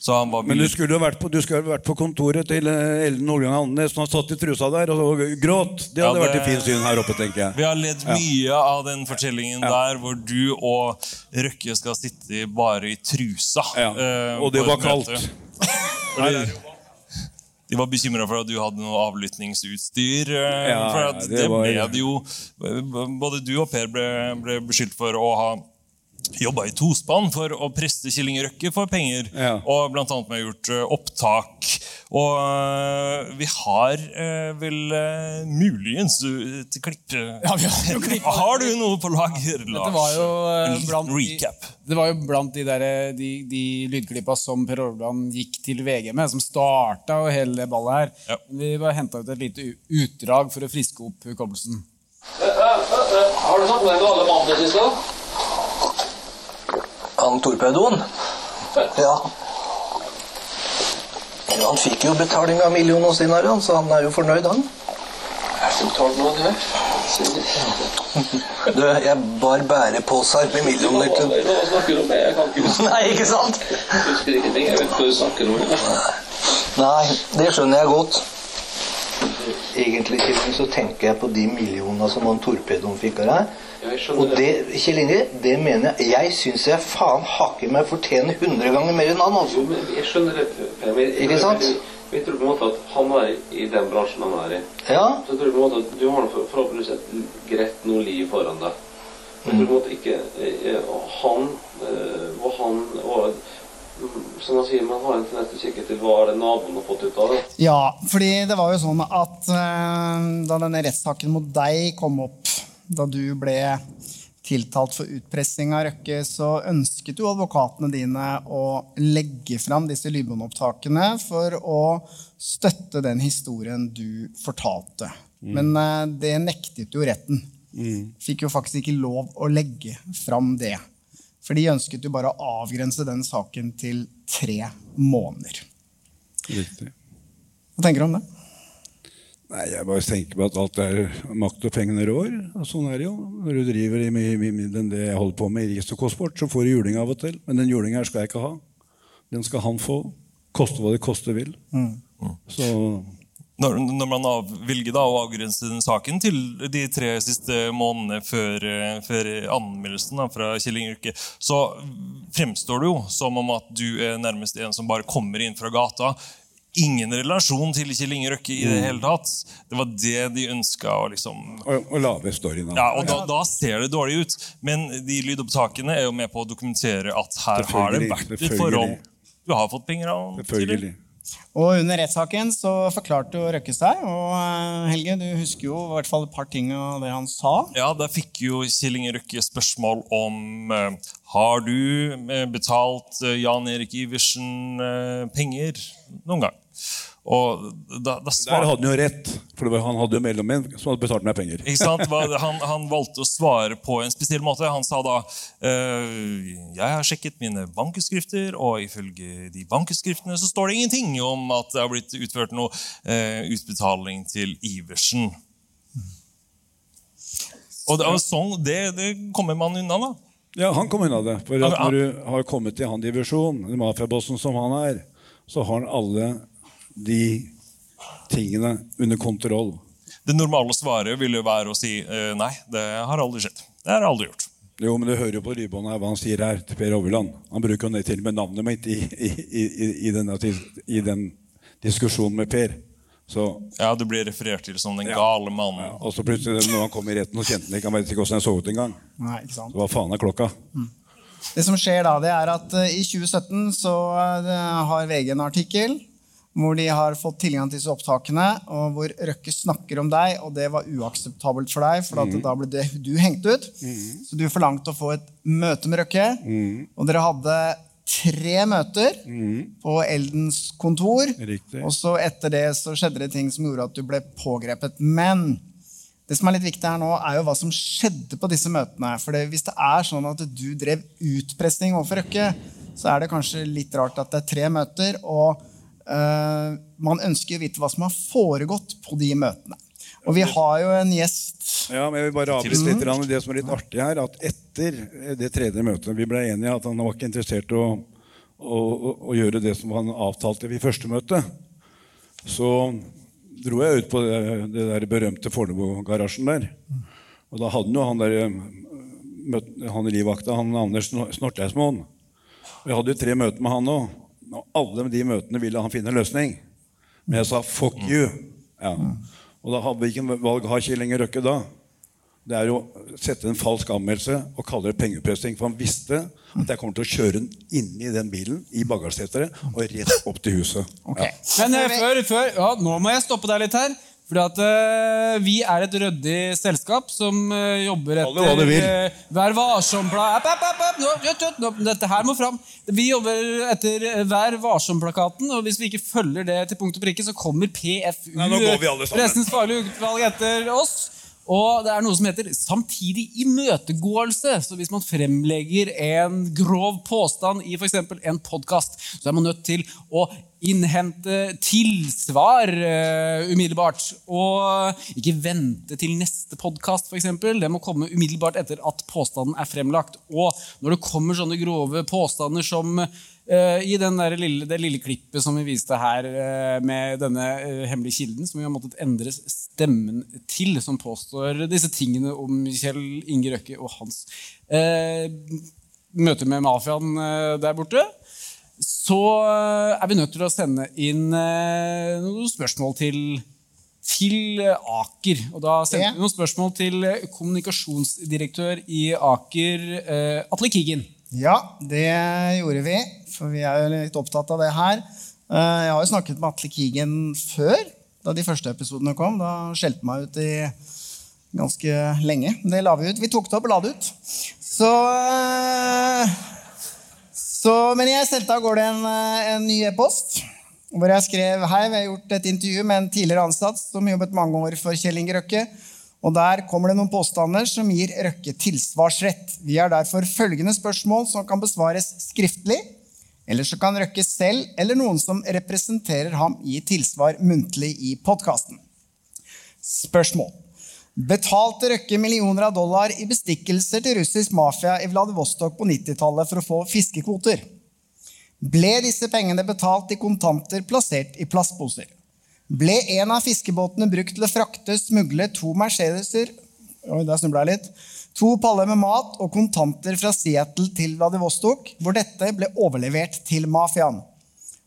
Speaker 1: Så han var
Speaker 15: Men du skulle jo vært på, du skulle vært på kontoret til eh, Ellen Olgang Andenes som har satt i trusa der og gråt. Det hadde
Speaker 1: Ja,
Speaker 15: vært
Speaker 1: det-
Speaker 15: et fint syn her oppe, tenker jeg.
Speaker 1: Vi har ledd
Speaker 15: Ja.
Speaker 1: mye av den fortellingen der hvor du og Røkke skal sitte bare i trusa. eh,
Speaker 15: Og det var kaldt. <laughs>
Speaker 1: de var bekymra for at du hadde noe avlyttingsutstyr. eh,
Speaker 15: Ja,
Speaker 1: for
Speaker 15: det
Speaker 1: det ble det jo Både du og Per ble, ble beskyldt for å ha jobba i tospann for å presse Kjell Inge Røkke for penger. Og blant annet med gjort eh, opptak. Og eh, vi har eh, vel uh, muligens et klipp
Speaker 2: Ja, vi har jo <laughs> klipp.
Speaker 1: Har du noe på lager, Lars?
Speaker 2: Dette var jo
Speaker 1: En liten
Speaker 2: blant de,
Speaker 1: recap.
Speaker 2: det var jo blant de, der, de, de lydklippa som Per Orland gikk til VG med, som starta og hele det ballet her. Vi bare henta ut et lite utdrag for å friske opp hukommelsen.
Speaker 18: Har du snakket med den gale mannen det siste?
Speaker 19: Han torpedoen? Ja. ja. Han fikk jo betaling av millioner sin her, han, så han er jo fornøyd, han.
Speaker 18: Jeg som betalte noe, det?
Speaker 19: Du, jeg bar bæreposer med millioner til
Speaker 18: Hva snakker du om? Jeg kan ikke.
Speaker 19: Nei, ikke sant?
Speaker 18: Jeg husker ingenting. Jeg vet hva du snakker om.
Speaker 19: Nei, det skjønner jeg godt. Egentlig Kjell, så tenker jeg på de millionene som han torpedoen fikk av deg. Og det, Kjell Inge, det mener jeg Jeg syns jeg faen hakker meg fortjener 100 ganger mer enn han, altså.
Speaker 18: Jo, men Jeg skjønner det. Per, men
Speaker 19: Ikke sant?
Speaker 18: Jeg, tror på en måte at han er i den bransjen han er i.
Speaker 19: Ja.
Speaker 18: Så jeg tror på en måte at du har forhåpentligvis et greit noe liv foran deg. Men jeg tror på en måte ikke eh, Han eh, og han og Som man sier, man har en tendens til å kikke til hva er det naboen har fått ut av det.
Speaker 3: Ja, fordi det var jo sånn at eh, da denne rettssaken mot deg kom opp, da du ble tiltalt for utpressing av Røkke, så ønsket jo advokatene dine å legge fram disse lydbåndopptakene for å støtte den historien du fortalte.
Speaker 15: Mm.
Speaker 3: Men eh, det nektet jo retten. Fikk jo faktisk ikke lov å legge fram det. For de ønsket jo bare å avgrense den saken til tre måneder.
Speaker 15: Riktig.
Speaker 3: Hva tenker du om det?
Speaker 15: Nei, Jeg bare tenker på at alt er makt og pengene rår. og Sånn er det jo. Når du driver i, i, i, den, det jeg holder på med i risikosport, så får du juling av og til. Men den julinga her skal jeg ikke ha. Den skal han få. Koste hva det koste vil. Så
Speaker 1: Når, når man avvilger da å avgrense den saken til de tre siste månedene før, før anmeldelsen da, fra Kjell Inge så fremstår det jo som om at du er nærmest en som bare kommer inn fra gata. Ingen relasjon til Kjell Inge Røkke i det
Speaker 15: Mm.
Speaker 1: hele tatt. Det var det de ønska å liksom
Speaker 15: å, å lage storyen av.
Speaker 1: ja, og da, da ser det dårlig ut. Men de lydopptakene er jo med på å dokumentere at her har det vært et forhold. Du har fått penger av.
Speaker 15: Selvfølgelig.
Speaker 3: Og under rettssaken så forklarte jo Røkke seg. Og eh, Helge, du husker jo i hvert fall et par ting av det han sa.
Speaker 1: Ja, der fikk jo Kjell Inge Røkke spørsmål om eh, Har du eh, betalt Jan Erik Iversen penger noen gang. Og da, da
Speaker 15: Der hadde han jo rett, for det var, han hadde jo mellommenn som hadde betalt meg penger.
Speaker 1: Ikke sant? <laughs> Han, han valgte å svare på en spesiell måte. Han sa da eh, Jeg har sjekket mine bankeskrifter, og ifølge de bankeskriftene så står det ingenting om at det har blitt utført noe eh, utbetaling til Iversen. Og det, og sånn, det, det kommer man unna, da.
Speaker 15: Ja, han kom unna det. For når du har kommet til han divisjon, mafiabossen som han er, så har han alle de tingene under kontroll.
Speaker 1: Det normale svaret ville være å si eh, nei, det har aldri skjedd. Det har jeg aldri gjort.
Speaker 15: Jo, men du hører jo på Rybånd hva han sier her til Per Overland. Han bruker jo det til og med navnet mitt i, i, i, i, i, denne, i den diskusjonen med Per. Så,
Speaker 1: Ja, Du blir referert til som den gale mannen.
Speaker 15: og så plutselig, når han kom i retten, og kjente han ikke Han vet ikke hvordan jeg så ut engang. Så hva faen er klokka?
Speaker 3: Det som skjer da, det er at eh, i 2017 så eh, har VG en artikkel hvor de har fått tilgang til disse opptakene, og hvor Røkke snakker om deg, og det var uakseptabelt for deg, for
Speaker 15: Mhm.
Speaker 3: da ble det, du hengt ut. Så du forlangte å få et møte med Røkke, og dere hadde tre møter på Eldens kontor.
Speaker 15: Riktig.
Speaker 3: Og så etter det så skjedde det ting som gjorde at du ble pågrepet. Men det som er litt viktig her nå, er jo hva som skjedde på disse møtene. For det, hvis det er sånn at du drev utpressing overfor Røkke, så er det kanskje litt rart at det er tre møter, og man ønsker å vite hva som har foregått på de møtene. Og vi har jo en gjest
Speaker 15: Ja, men jeg vil bare avbryte litt. Mm. Det som er litt artig her, at etter det tredje møtet Vi ble enige at han var ikke interessert i å, å, å, gjøre det som han avtalte i første møte. Så dro jeg ut på det, det der berømte Fornebu-garasjen der. Og da hadde jo han der eh, han livvakta, han Anders Snor- Snorteismoen. Vi hadde jo tre møter med han òg. Og alle de møtene ville han finne en løsning. Men jeg sa 'fuck you'. Ja. Og da hadde Hvilken valg har Kjell Inge Røkke da? Det er å sette en falsk anmeldelse og kalle det pengepressing. For han visste at jeg kommer til å kjøre den inni den bilen i bagasjeseteret og rett opp til huset. Ja.
Speaker 2: Men eh, før, før ja, Nå må jeg stoppe deg litt her. Fordi at uh, Vi er et ryddig selskap som uh, jobber
Speaker 15: det hva du
Speaker 2: etter
Speaker 15: vil.
Speaker 2: Uh, Vær varsom-plakaten Dette her må fram. Vi jobber etter eh, Vær varsom-plakaten, og hvis vi ikke følger det til punkt og prikke, så kommer PFU. Pressens faglige utvalg, etter oss. Og det er noe som heter samtidig imøtegåelse. Så hvis man fremlegger en grov påstand i f.eks. en podkast, så er man nødt til å innhente tilsvar uh, umiddelbart. Og ikke vente til neste podkast, f.eks. Det må komme umiddelbart etter at påstanden er fremlagt. Og når det kommer sånne grove påstander som uh, i lille, det lille klippet som vi viste her uh, med denne hemmelige kilden, som vi har måttet endre stemmen til, som påstår disse tingene om Kjell Inge Røkke og hans møte med mafiaen der borte, så eh, er vi nødt til å sende inn eh, noen spørsmål til, til Aker. Og da sendte vi noen spørsmål til eh, kommunikasjonsdirektør i Aker, Atle Kigen.
Speaker 3: Ja, det gjorde vi, for vi er jo litt opptatt av det her. Jeg har jo snakket med Atle Kigen før, da de første episodene kom. Da skjelte meg ut i ganske lenge. Det la vi ut. Vi tok det opp og la det ut. Så, så Men jeg sendte av gårde en, eh, en ny e-post. Hvor jeg skrev hei, vi har gjort et intervju med en tidligere ansatt som jobbet mange år for Kjell Inge Røkke. Og Der kommer det noen påstander som gir Røkke tilsvarsrett. Vi har derfor følgende spørsmål som kan besvares skriftlig. Eller så kan Røkke selv eller noen som representerer ham, gi tilsvar muntlig i podkasten. Spørsmål. Betalte Røkke millioner av dollar i bestikkelser til russisk mafia i Vladivostok på 90-tallet for å få fiskekvoter? Ble disse pengene betalt i kontanter plassert i plastposer? Ble en av fiskebåtene brukt til å frakte, smugle to Mercedeser Oi, der snubla jeg litt. To paller med mat og kontanter fra Seattle til Vladivostok, hvor dette ble overlevert til mafiaen.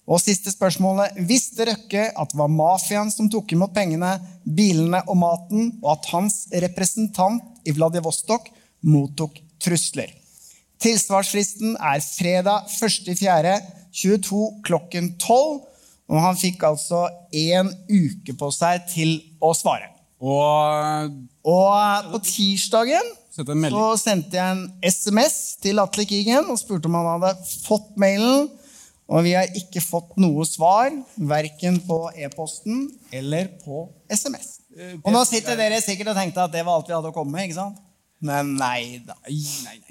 Speaker 3: Og siste spørsmålet. Visste Røkke at det var mafiaen som tok imot pengene, bilene og maten, og at hans representant i Vladivostok mottok trusler? Tilsvarsfristen er fredag 1.4.22 klokken 12, og han fikk altså én uke på seg til å svare.
Speaker 2: Og,
Speaker 3: på tirsdagen
Speaker 2: Sendte en melding.
Speaker 3: så sendte jeg en SMS til Atle Kigen og spurte om han hadde fått mailen. Og vi har ikke fått noe svar, verken på e-posten eller på SMS. Og nå sitter dere sikkert og tenkte at det var alt vi hadde å komme med. ikke sant? Men nei da.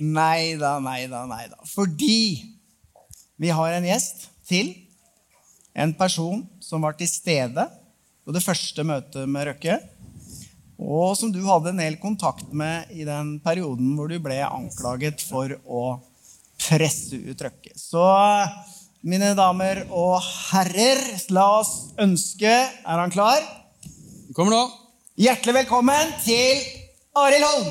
Speaker 3: Nei da, nei da, nei da. Fordi vi har en gjest til. En person som var til stede på det første møtet med Røkke. Og som du hadde en del kontakt med i den perioden hvor du ble anklaget for å presse ut Røkke. Så mine damer og herrer, la oss ønske Er han klar?
Speaker 2: Kommer nå.
Speaker 3: Hjertelig velkommen til Arild Holm!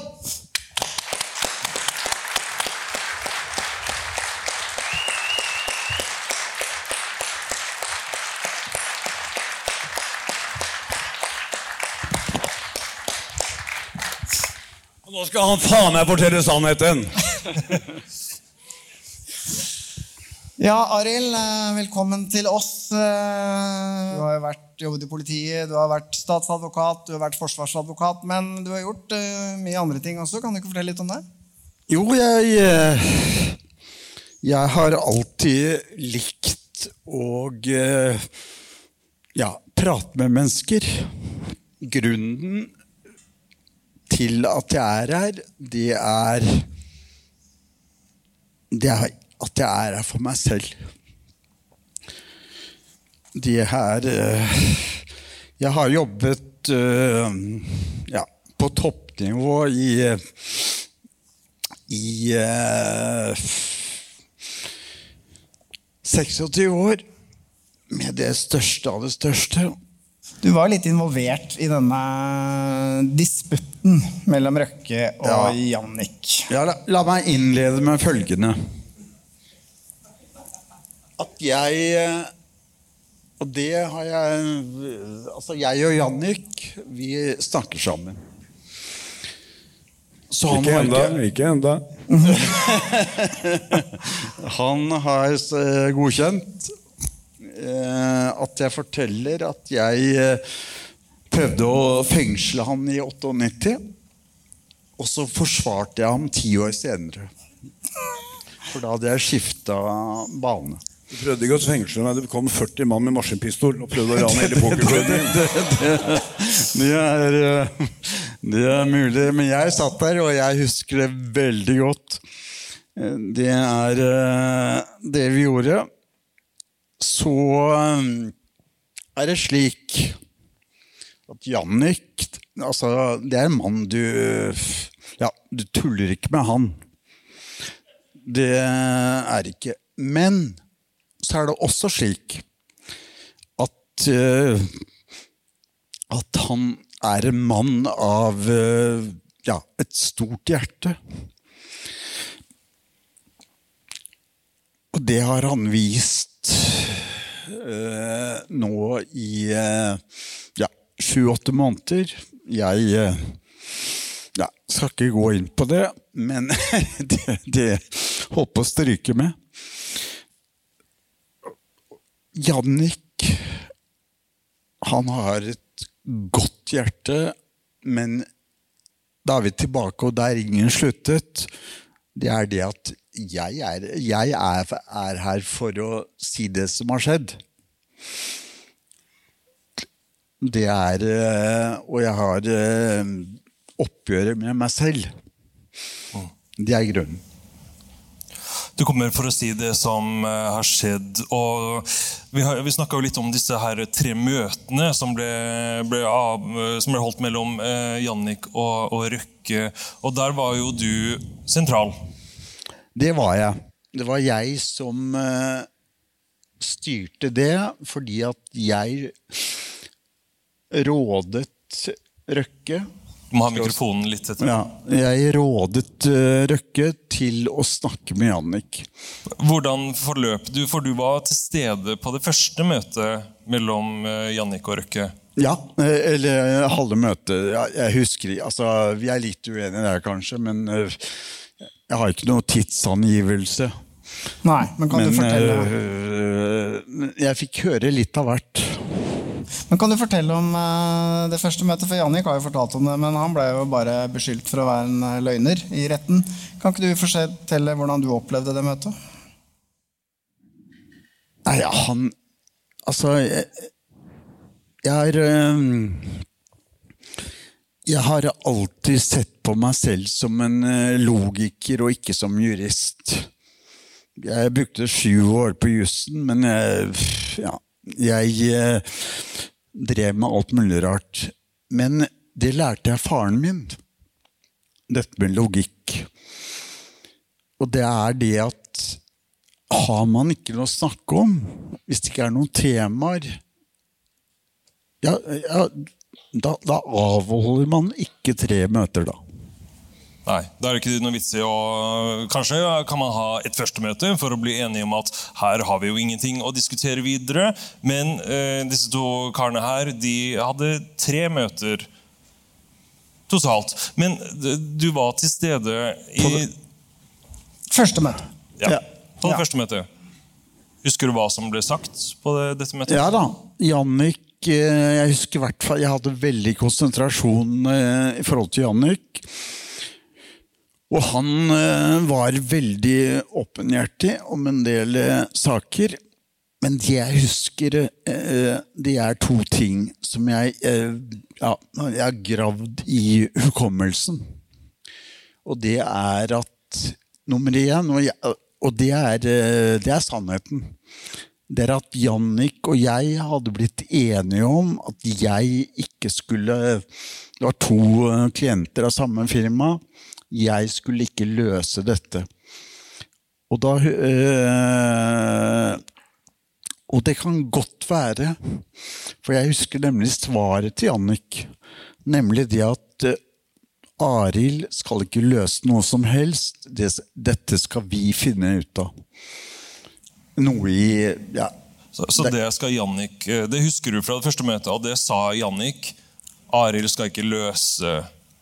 Speaker 15: Og nå skal han faen meg fortelle sannheten! <laughs>
Speaker 3: Ja, Arild, eh, velkommen til oss. Eh, Du har jo vært, jobbet i politiet, du har vært statsadvokat, du har vært forsvarsadvokat, men du har gjort eh, mye andre ting også. Kan du ikke fortelle litt om det?
Speaker 20: Jo, jeg Jeg har alltid likt å ja, prate med mennesker. Grunnen til at jeg er her, det er Det er at jeg er her for meg selv. De her eh, Jeg har jobbet eh, ja, på toppnivå i i eh, 26 år med det største av det største.
Speaker 3: Du var litt involvert i denne disputten mellom Røkke og
Speaker 20: Ja.
Speaker 3: Jannik.
Speaker 20: Ja, la, la meg innlede med følgende. At jeg eh, Og det har jeg Altså, jeg og Jannik, vi snakker sammen. Så han
Speaker 15: Ikke ennå. ikke ennå. <laughs>
Speaker 20: Han har eh, godkjent eh, at jeg forteller at jeg prøvde å fengsle han i 98. Og så forsvarte jeg ham ti år senere. For da hadde jeg skifta bane.
Speaker 15: Du prøvde ikke å fengsle meg. Det kom 40 mann med maskinpistol og prøvde å rane hele pokerklubben. <laughs>
Speaker 20: det, det, det, eh, det er mulig. Men jeg satt der, og jeg husker det veldig godt. Det er eh, det vi gjorde. Så eh, er det slik at Jannik altså, Det er en mann du Ja, du tuller ikke med han. Det er ikke. Men så er det også slik at uh, At han er en mann av uh, ja, et stort hjerte. Og det har han vist uh, nå i ja, sju-åtte måneder. Jeg ja, skal ikke gå inn på det, men <laughs> det, det holdt på å stryke med. Jannik, han har et godt hjerte, men da er vi tilbake, og der ringen sluttet. Det er det at jeg er, jeg er, er her for å si det som har skjedd. Det er eh, Og jeg har eh, oppgjøret med meg selv. Det er grunnen.
Speaker 1: Du kommer for å si det som eh, har skjedd. og Vi, har- vi snakka litt om disse her tre møtene som ble, ble, av, som ble holdt mellom eh, Jannik og, og Røkke. Og der var jo du sentral.
Speaker 20: Det var jeg. Det var jeg som eh, styrte det, fordi at jeg rådet Røkke
Speaker 1: Du må ha mikrofonen litt etter.
Speaker 20: Ja, jeg rådet uh, Røkke til å snakke med Jannik.
Speaker 1: Hvordan forløp du? For du var til stede på det første møtet mellom uh, Jannik og Røkke.
Speaker 20: Ja, eh, eller halve møtet. Ja, Jeg husker. Altså, vi er litt uenige der, kanskje, men jeg har ikke noe tidsangivelse.
Speaker 3: Nei, men kan du fortelle
Speaker 20: Jeg fikk høre litt av hvert.
Speaker 3: Men kan du fortelle om eh, det første møtet? For Jannik har jo fortalt om det, men han ble jo bare beskyldt for å være en eh, løgner i retten. Kan ikke du fortelle hvordan du opplevde det møtet?
Speaker 20: Nei, han Altså, jeg, jeg er Jeg har alltid sett på meg selv som en logiker og ikke som jurist. Jeg brukte sju år på jussen, men jeg, ja, jeg øh, drev med alt mulig rart. Men det lærte jeg faren min. Dette med logikk. Og det er det at har man ikke noe å snakke om, hvis det ikke er noen temaer ja, ja, da, da avholder man ikke tre møter, da.
Speaker 1: Nei, da er det ikke noe vits i å Kanskje kan man ha et førstemøte for å bli enige om at her har vi jo ingenting å diskutere videre. Men eh, disse to karene her de hadde tre møter totalt. Men du var til stede i
Speaker 3: Første møtet.
Speaker 1: Ja, på det
Speaker 20: Ja.
Speaker 1: første møtet. Husker du hva som ble sagt på det, dette møtet?
Speaker 20: Ja da. Jannik eh, Jeg husker i hvert fall Jeg hadde veldig konsentrasjon eh, i forhold til Jannik. Og han eh, var veldig åpenhjertig om en del eh, saker. Men det jeg husker, eh, det er to ting som jeg Ja, har gravd i hukommelsen. Og det er at nummer én Og, det, er, det er sannheten. Det er at Jannik og jeg hadde blitt enige om at jeg ikke skulle Det var to eh, klienter av samme firma. Jeg skulle ikke løse dette. Og da øh, Og det kan godt være, for jeg husker nemlig svaret til Jannik. Nemlig det at øh, Arild skal ikke løse noe som helst. Dette skal vi finne ut av. Noe i ja,
Speaker 1: Så, så det skal Jannik eh, Det husker du fra det første møtet, og det sa Jannik. Arild skal ikke løse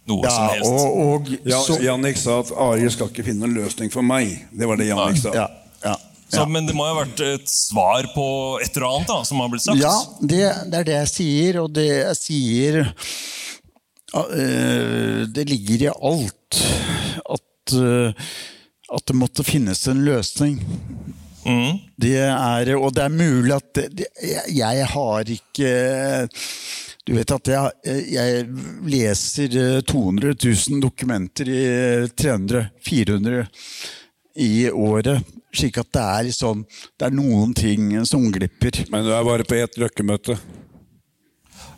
Speaker 1: noe
Speaker 15: Ja,
Speaker 1: som helst.
Speaker 15: og- og Ja, så- Jannik sa at Arild skal ikke finne en løsning for meg. Det var det Jannik sa.
Speaker 1: Så, men det må jo ha vært et svar på et eller annet da, som har blitt sagt?
Speaker 20: Ja, det, det er det jeg sier, og det jeg sier uh, Det ligger i alt at, uh, at det måtte finnes en løsning. Det er, og det er mulig at det, jeg, jeg har ikke Du vet at jeg, jeg leser eh, 200 000 dokumenter i 300-400 i året. Slik at det er sånn, Det er noen ting som glipper.
Speaker 15: Men du er bare på ett røkkemøte.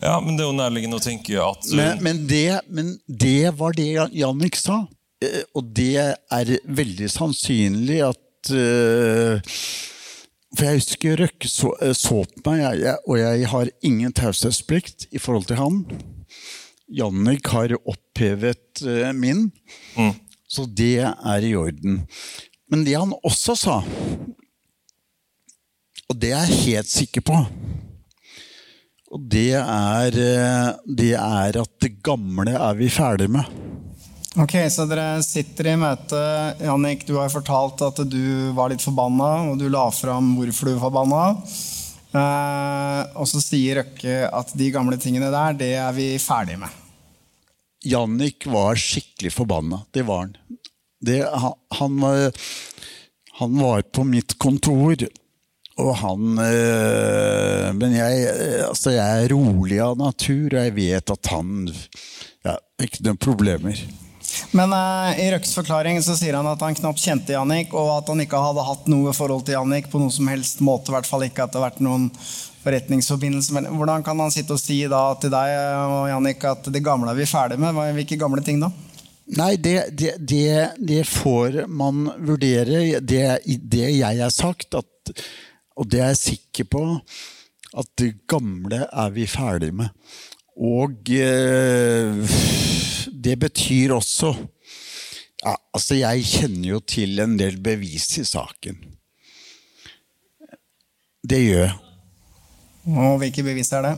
Speaker 1: Ja, men det er jo nærliggende å tenke at
Speaker 20: Men, men, det, men det var det Jannik sa. Eh, Og det er veldig sannsynlig at eh, For jeg husker Røkke så, så på meg, jeg, jeg, og jeg har ingen taushetsplikt i forhold til han. Jannik har opphevet uh, min, så det er i orden. Men det han også sa, og det er jeg helt sikker på og det er, eh, det er at det gamle er vi ferdig med.
Speaker 3: Ok, så dere sitter i møte. Jannik, du har fortalt at du var litt forbanna, og du la fram hvorfor du var forbanna. Eh, og så sier Røkke at de gamle tingene der, det er vi ferdige med.
Speaker 20: Jannik var skikkelig forbanna. Det var han. Det, han, var- han var på mitt kontor, og han eh, Men jeg, eh, altså jeg er rolig av natur, og jeg vet at han ja, Ikke noen problemer.
Speaker 3: Men uh, i Røkkes forklaring så sier han at han knapt kjente Jannik, og at han ikke hadde hatt noe forhold til Jannik på noen som helst måte. I hvert fall ikke at det har vært noen forretningsforbindelse. Hvordan kan han sitte og si da til deg og Jannik at det gamle er vi ferdig med? Hvilke gamle ting da?
Speaker 20: Nei, det, det, det, det får man vurdere. Det jeg har sagt, at, og det er jeg sikker på, at det gamle er vi ferdig med. Og eh, det betyr også ja, Altså, jeg kjenner jo til en del bevis i saken. Det gjør jeg.
Speaker 3: Og hvilke bevis er det?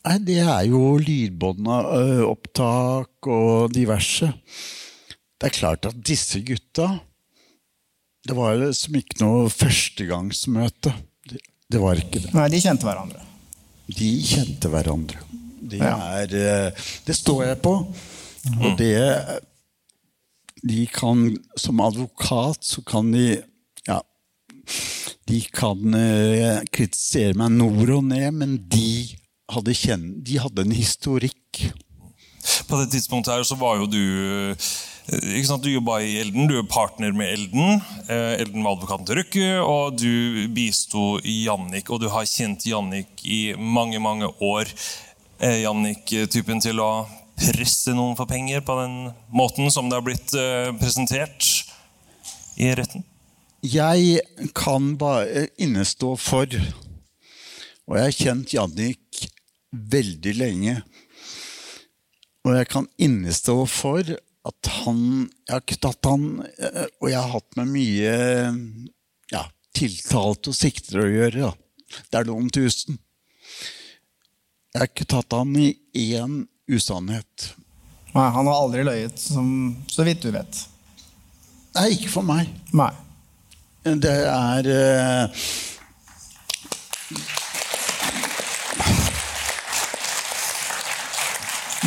Speaker 20: Nei, det er jo lydbåndopptak og diverse. Det er klart at disse gutta Det var som ikke noe førstegangsmøte. Det, det var ikke det.
Speaker 3: Nei, de kjente hverandre.
Speaker 20: De kjente hverandre. Det, er, det står jeg på. Og det De kan Som advokat så kan de Ja. De kan eh, kritisere meg nord og ned, men de hadde, kjenn, de hadde en historikk.
Speaker 1: På det tidspunktet her så var jo du eh, ikke sant, Du jobba i Elden, du er partner med Elden. Eh, Elden var advokaten til Røkke, og du bisto Jannik. Og du har kjent Jannik i mange, mange år. Er Jannik eh, typen til å presse noen for penger på den måten som det har blitt eh, presentert i retten?
Speaker 20: Jeg kan bare innestå for Og jeg har kjent Jannik veldig lenge. Og jeg kan innestå for at han Jeg har tatt han eh, Og jeg har hatt med mye ja, tiltalte og siktede å gjøre. Da. Det er noen tusen. Jeg har ikke tatt han i én usannhet.
Speaker 3: Nei, Han har aldri løyet, som, så vidt du vet.
Speaker 20: Nei, ikke for meg.
Speaker 3: Nei.
Speaker 20: Det er eh,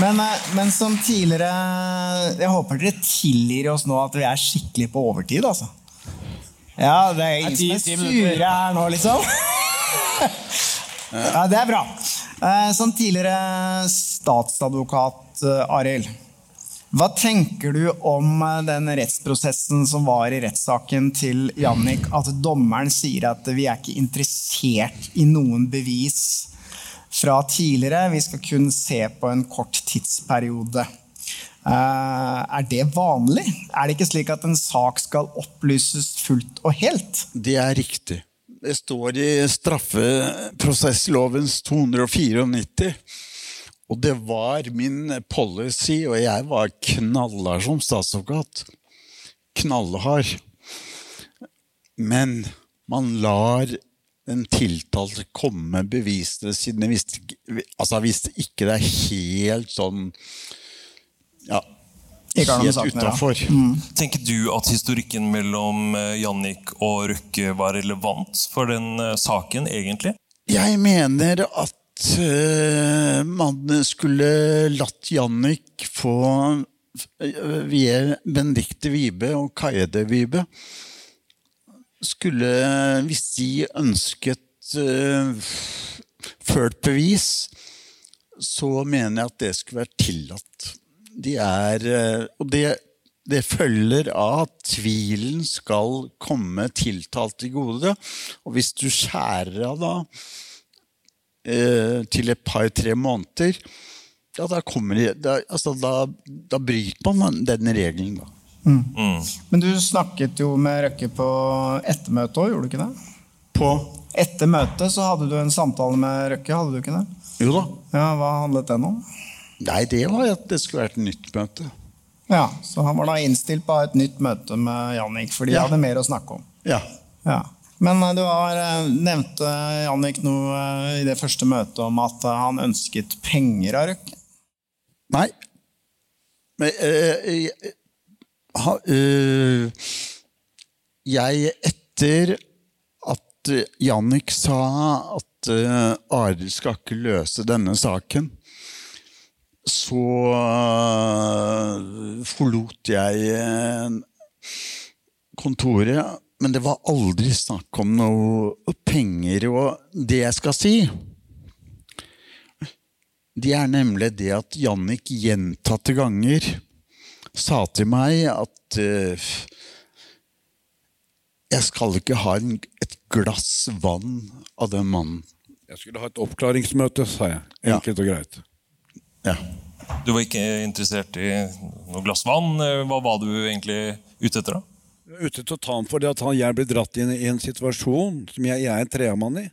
Speaker 3: Men, eh, men som tidligere Jeg håper dere tilgir oss nå at vi er skikkelig på overtid, altså. Ja, det er ingen
Speaker 5: Det er
Speaker 3: som er sure her nå, liksom. Ja, det er bra. Eh, Som tidligere statsadvokat, eh, Arild. Hva tenker du om eh, den rettsprosessen som var i rettssaken til Jannik? At dommeren sier at vi er ikke interessert i noen bevis fra tidligere. Vi skal kun se på en kort tidsperiode. Eh, er det vanlig? Er det ikke slik at en sak skal opplyses fullt og helt?
Speaker 20: Det er riktig. Det står i straffeprosesslovens 294. Og det var min policy, og jeg var knallhard som statsadvokat. Knallhard. Men man lar den tiltalte komme med bevisene sine hvis, det- altså hvis det ikke det er helt sånn ja, helt
Speaker 3: saken å
Speaker 1: Tenker du at historikken mellom eh, Jannik og Røkke var relevant for den eh, saken, egentlig?
Speaker 20: Jeg mener at eh, man skulle latt Jannik få uh, via Benedicte Vibe og Kaede Vibe skulle, hvis de ønsket ført bevis, så mener jeg at det skulle vært tillatt. De er eh, Og det, det følger av at tvilen skal komme tiltalt til gode. Og hvis du skjærer av da eh, til et par-tre måneder, ja, da, kommer de da, altså, da, da bryter man den regelen, da.
Speaker 3: Men du snakket jo med Røkke på ettermøtet òg, gjorde du ikke det?
Speaker 20: På?
Speaker 3: Etter møtet så hadde du en samtale med Røkke, hadde du ikke det?
Speaker 20: Jo da.
Speaker 3: Ja, Hva handlet den om?
Speaker 20: Nei, det var at det skulle vært et nytt møte.
Speaker 3: Ja, Så han var da innstilt på et nytt møte med Jannik, for de
Speaker 20: Ja.
Speaker 3: hadde mer å snakke om.
Speaker 20: Ja.
Speaker 3: Ja. Men eh, du har nevnt, nevnte Jannik noe eh, i det første møtet om at eh, han ønsket penger av Røkke.
Speaker 20: Nei. Men øh, eh, jeg Etter at eh, Jannik sa at uh, Arild skal ikke løse denne saken, så eh, forlot jeg eh, kontoret. Men det var aldri snakk om noe penger. Og det jeg skal si, det er nemlig det at Jannik gjentatte ganger sa til meg at uh, jeg skal ikke ha en, et glass vann av den mannen.
Speaker 15: Jeg skulle ha et oppklaringsmøte, sa jeg. Enkelt og greit.
Speaker 20: Ja.
Speaker 1: Du var ikke interessert i noe glass vann? Eh, Hva var du egentlig ute etter, da?
Speaker 15: Ute til å ta ham for det at han, jeg blir dratt inn i en situasjon som jeg, jeg er en treamann i.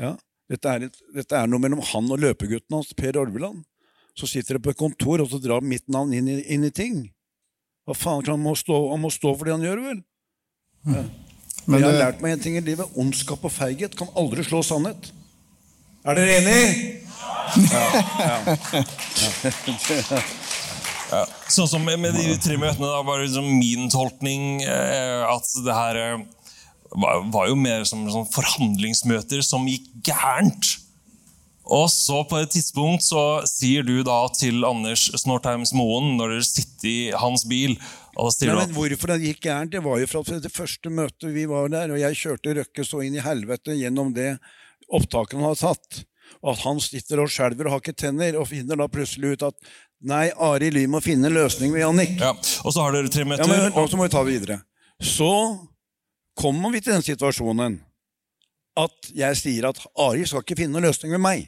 Speaker 15: Ja. Dette, er et, dette er noe mellom han og løpegutten hans, Per Orveland. Så sitter de på et kontor, og så drar mitt navn inn i, inn i ting. Hva faen, han må, stå, han må stå for det han gjør, vel? Ja.
Speaker 3: Men
Speaker 15: jeg har lært meg en ting i livet. Ondskap og feighet kan aldri slå sannhet. Er dere enig? <laughs> Ja, ja. <laughs>
Speaker 1: Ja. Sånn som med de tre møtene, da var det liksom min tolkning eh, at det her eh, var, jo mer som sånn forhandlingsmøter som gikk gærent. Og så på et tidspunkt så sier du da til Anders Snortheims Moen, når dere sitter i hans bil
Speaker 15: Nei, men Hvorfor det gikk gærent? Det var jo fra det første møtet vi var der, og jeg kjørte Røkke så inn i helvete gjennom det opptaket han hadde tatt. Og at han sitter og skjelver og har ikke tenner, og finner da plutselig ut at Nei, Arild, vi må finne en løsning med Jannik.
Speaker 1: Ja, og så har dere tre meter.
Speaker 15: Ja, men nå så må vi ta det videre. Så kommer vi til den situasjonen at jeg sier at Arild skal ikke finne noen løsning med meg.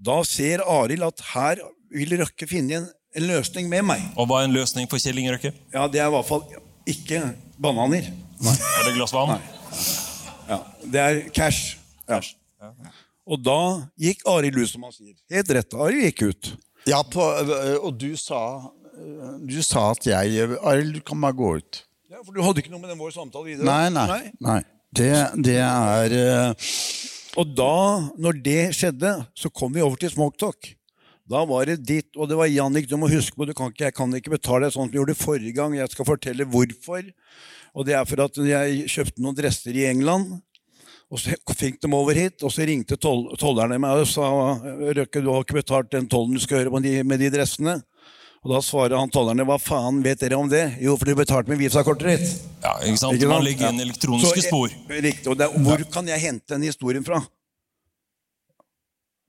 Speaker 15: Da ser Arild at her vil Røkke finne en, en løsning med meg.
Speaker 1: Og hva er en løsning for Kjell Inge Røkke?
Speaker 15: Ja, det er i hvert fall ikke bananer. Nei.
Speaker 1: Er det glass vann?
Speaker 15: Ja, det er cash. Ja. Og da gikk Arild ut, som han sier. Helt rett. Arild gikk ut.
Speaker 20: Ja, på, og du sa, du sa at jeg Arild, du kan bare gå ut.
Speaker 15: Ja, for du hadde ikke noe med den vår samtale videre?
Speaker 20: Nei, nei. nei. Det, det er eh,
Speaker 15: Og da, når det skjedde, så kom vi over til smalltalk. Da var det ditt, og det var Jannik, du må huske på, du kan ikke, jeg kan ikke betale deg sånn som vi gjorde forrige gang. Jeg skal fortelle hvorfor. Og det er for at jeg kjøpte noen dresser i England. Og så fikk de over hit, og så ringte toll, tollerne meg og sa Røkke, du har ikke betalt den tollen du skal gjøre med de, med de dressene. Og da svarer han tollerne hva faen vet dere om det? Jo, for du betalte med visakortet ditt.
Speaker 1: Ja, ikke sant? Man legger inn elektroniske
Speaker 15: Så,
Speaker 1: spor.
Speaker 15: Riktig. Og er- hvor kan jeg hente den historien fra?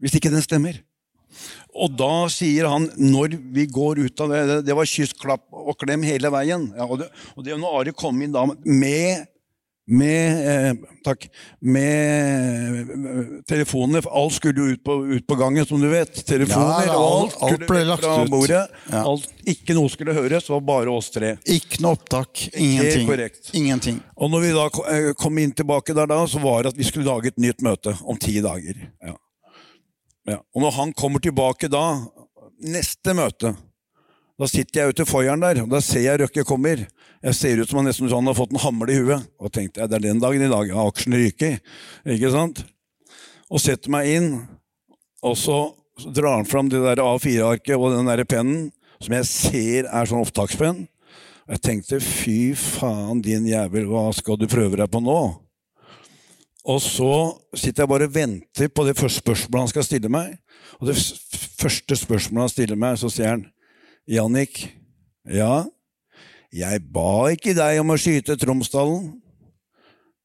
Speaker 15: Hvis ikke den stemmer. Og da sier han, når vi går ut av det Det, det var kyss, klapp og klem hele veien. Ja, og, det, og det når Ari kom inn da med med eh, Takk. Med eh, telefonene. Alt skulle jo ut på, ut på gangen, som du vet. Telefoner
Speaker 20: Ja,
Speaker 15: og
Speaker 20: alt-
Speaker 15: alt,
Speaker 20: alt ble lagt
Speaker 15: fra
Speaker 20: ut.
Speaker 15: bordet.
Speaker 20: Ja.
Speaker 15: Alt, ikke noe skulle høres, var bare oss tre.
Speaker 20: Ikke noe opptak. Ingenting. Ingenting.
Speaker 15: Og når vi da eh, kom inn tilbake der da, så var det at vi skulle lage et nytt møte om ti dager. Ja. Ja. Og når han kommer tilbake da, neste møte, Da sitter jeg ute i foyeren der, og da ser jeg Røkke kommer. Jeg ser ut som han nesten sånn har fått en hammer i huet. Og tenkte jeg, det er den dagen i dag, ja, aksjen ryker. Ikke sant? Og setter meg inn, og så drar han fram det der A4-arket og den der pennen, som jeg ser er sånn opptakspenn. Jeg tenkte, fy faen, din jævel, hva skal du prøve deg på nå? Og så sitter jeg bare og venter på det første spørsmålet han skal stille meg. Og det første spørsmålet han stiller meg, så sier han Jannik, ja, jeg ba ikke deg om å skyte Tromsdalen.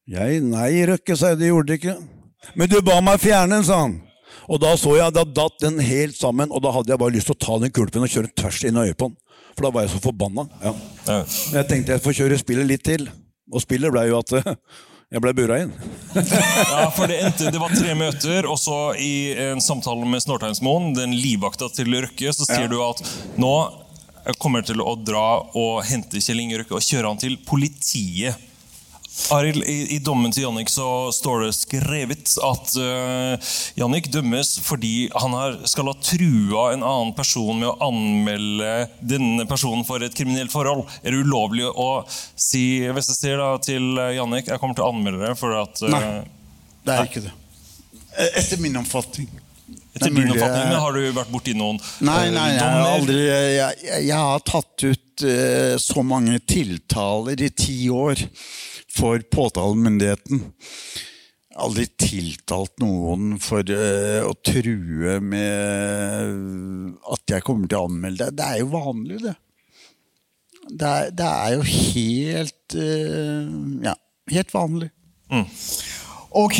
Speaker 15: Jeg, nei, Røkke, sa jeg, det gjorde du ikke. Men du ba meg fjerne den, sa han. Og da så jeg, da datt den helt sammen, og da hadde jeg bare lyst til å ta den kulpen og kjøre den tvers inn i øyet på den. For da var jeg så forbanna. Ja. Jeg tenkte jeg får kjøre spillet litt til. Og spillet ble jo at <laughs> jeg ble bura inn.
Speaker 1: Ja, for det endte, det var tre møter, og så i en samtale med Snorteinsmoen, den livvakta til Røkke, så sier
Speaker 15: Ja.
Speaker 1: du at nå kommer jeg til å dra og hente Kjell Inge Røkke og kjøre han til politiet. Arild, i, i dommen til Jannik så står det skrevet at uh, Jannik dømmes fordi han har, skal ha trua en annen person med å anmelde denne personen for et kriminelt forhold. Er det ulovlig å si hvis jeg sier da til eh, Jannik jeg kommer til å anmelde deg for at uh,
Speaker 20: Nei, det er ikke det. Eh, Etter min oppfatning.
Speaker 1: Etter
Speaker 20: er mulig
Speaker 1: oppfatning, men Har du vært borti noen
Speaker 20: Nei,
Speaker 1: eh,
Speaker 20: nei, jeg har aldri Jeg, jeg, jeg har tatt ut uh, så mange tiltaler i ti år for påtalemyndigheten. Aldri tiltalt noen for eh, å true med at jeg kommer til å anmelde deg. Det er jo vanlig, det. Det er, det er jo helt eh, Ja, helt vanlig.
Speaker 21: Ok,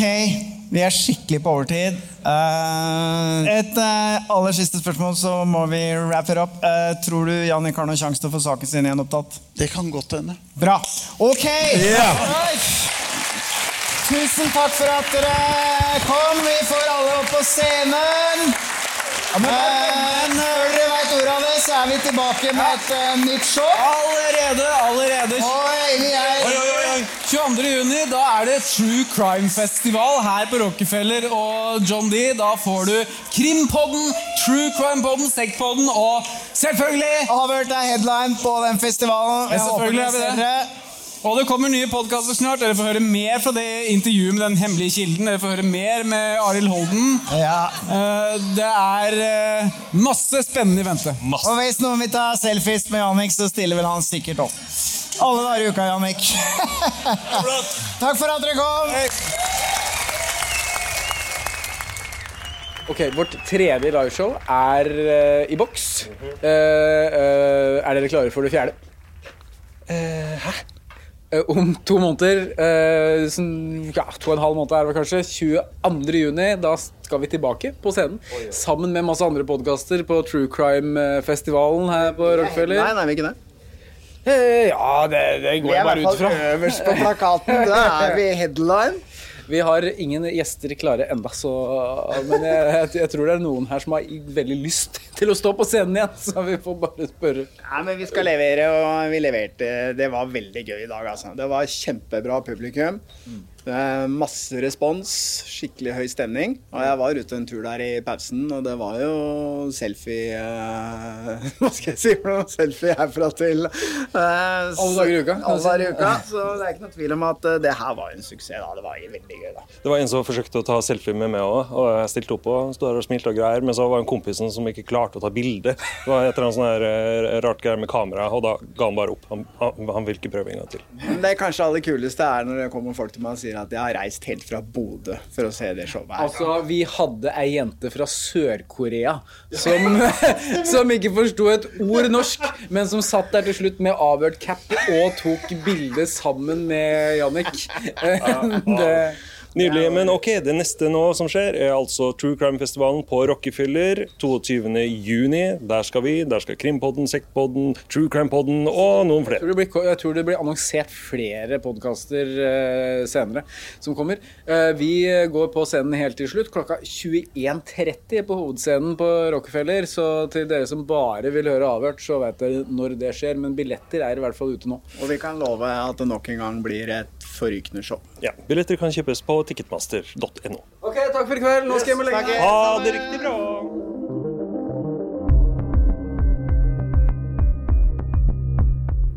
Speaker 21: vi er skikkelig på overtid. Uh, et uh, aller siste spørsmål, så må vi wrap it up. Uh, tror du Jannik har noen sjanse til å få saken sin gjenopptatt?
Speaker 20: Det kan godt hende.
Speaker 21: Bra. Ok!
Speaker 20: Yeah.
Speaker 21: Alright. Tusen takk for at dere kom. Vi får alle opp på scenen. Men dere veit ordet av det, så er vi tilbake med et eh, nytt show.
Speaker 22: Allerede, allerede.
Speaker 21: Oi, oi, oi, oi.
Speaker 22: 22. juni, da er det True Crime Festival her på Rockefeller og John D. Da får du Krimpodden, True Crime-podden, Sekkpodden og selvfølgelig
Speaker 21: Avhørt er headline på den festivalen. Jeg håper
Speaker 22: selvfølgelig
Speaker 21: dere
Speaker 22: er vi
Speaker 21: ser
Speaker 22: det. Og det kommer nye podkaster snart. Dere får høre mer fra det intervjuet med den hemmelige kilden. Dere får høre mer med Arild Holden. Ja. Det er eh, masse spennende i vente.
Speaker 21: Og hvis noen vil ta selfies med Jannik, så stiller vel han sikkert opp. Alle dager i uka, Jannik. <laughs> Takk for at dere kom.
Speaker 2: Ok, Vårt tredje liveshow er uh, i boks. Uh, uh, er dere klare for det fjerde? hæ? Om to måneder, eh, sånn, ja, to og en halv måned er det kanskje, 22. juni, da skal vi tilbake på scenen. Sammen med masse andre podkaster på True Crime-festivalen her på Rockefeller.
Speaker 3: Nei, nei, vi er ikke det.
Speaker 2: Eh, ja, det, det går
Speaker 3: Vi er
Speaker 2: jeg bare
Speaker 3: i hvert fall øverst på plakaten. Da er vi <laughs> headline.
Speaker 2: Vi har ingen gjester klare enda, så, men jeg, jeg, jeg tror det er noen her som har veldig lyst til å stå på scenen igjen, så vi får bare spørre.
Speaker 3: Nei, men vi skal levere, og vi leverte. Det var veldig gøy i dag, altså. Det var kjempebra publikum. Er masse respons, skikkelig høy stemning. Og jeg var ute en tur der i pausen, og det var jo selfie eh, <laughs> Hva skal jeg si for noe? Selfie herfra til eh,
Speaker 2: Alle dager i uka,
Speaker 3: Alle dager i uka. Så det er ikke noe tvil om at eh, det her var en suksess. da. Det var veldig gøy, da.
Speaker 23: Det var en som forsøkte å ta selfie med meg òg, og jeg stilte opp og sto der og smilte og greier. Men så var det en kompisen som ikke klarte å ta bilde. Det var et eller annet sånn her eh, rart greier med kamera, og da ga han bare opp. Han, han, han vil ikke prøve en gang til.
Speaker 3: Men det kanskje aller kuleste er når det kommer folk til meg og sier at jeg har reist helt fra Bodø for å se det showet her.
Speaker 2: Altså, vi hadde ei jente fra Sør-Korea som, <laughs> som ikke forsto et ord norsk, men som satt der til slutt med avhørt cap og tok bilde sammen med Jannik. <laughs> Det,
Speaker 23: Nydelig. Men ok, det neste nå som skjer, er altså True Crime-festivalen på Rockefeller 22. juni. Der skal vi. Der skal Krimpodden, Sektpodden, True Crime-podden og noen
Speaker 2: jeg
Speaker 23: flere.
Speaker 2: tror det blir, jeg tror det blir annonsert flere podkaster uh, senere som kommer. Uh, vi går på scenen helt til slutt, klokka 21.30 på hovedscenen på Rockefeller. Så til dere som bare vil høre avhørt, så vet dere når det skjer. Men billetter er i hvert fall ute nå.
Speaker 3: Og vi kan love at det nok en gang blir et forrykende show.
Speaker 23: Ja, Billetter kan kjøpes på ticketmaster.no.
Speaker 2: Ok, takk for i kveld. Nå skal jeg hjem og legge meg.
Speaker 23: Ha det riktig bra!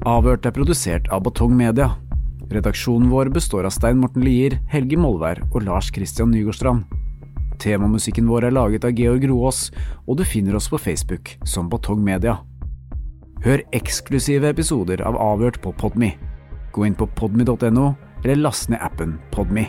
Speaker 24: Avhørt er produsert av Batong Media. Redaksjonen vår består av Stein Morten Lier, Helge Molvær og Lars Christian Nygårdstrand. Temamusikken vår er laget av Georg Roaas, og du finner oss på Facebook som Batong Media. Hør eksklusive episoder av Avhørt på Podme. Gå inn på podme.no, eller last ned appen Podme.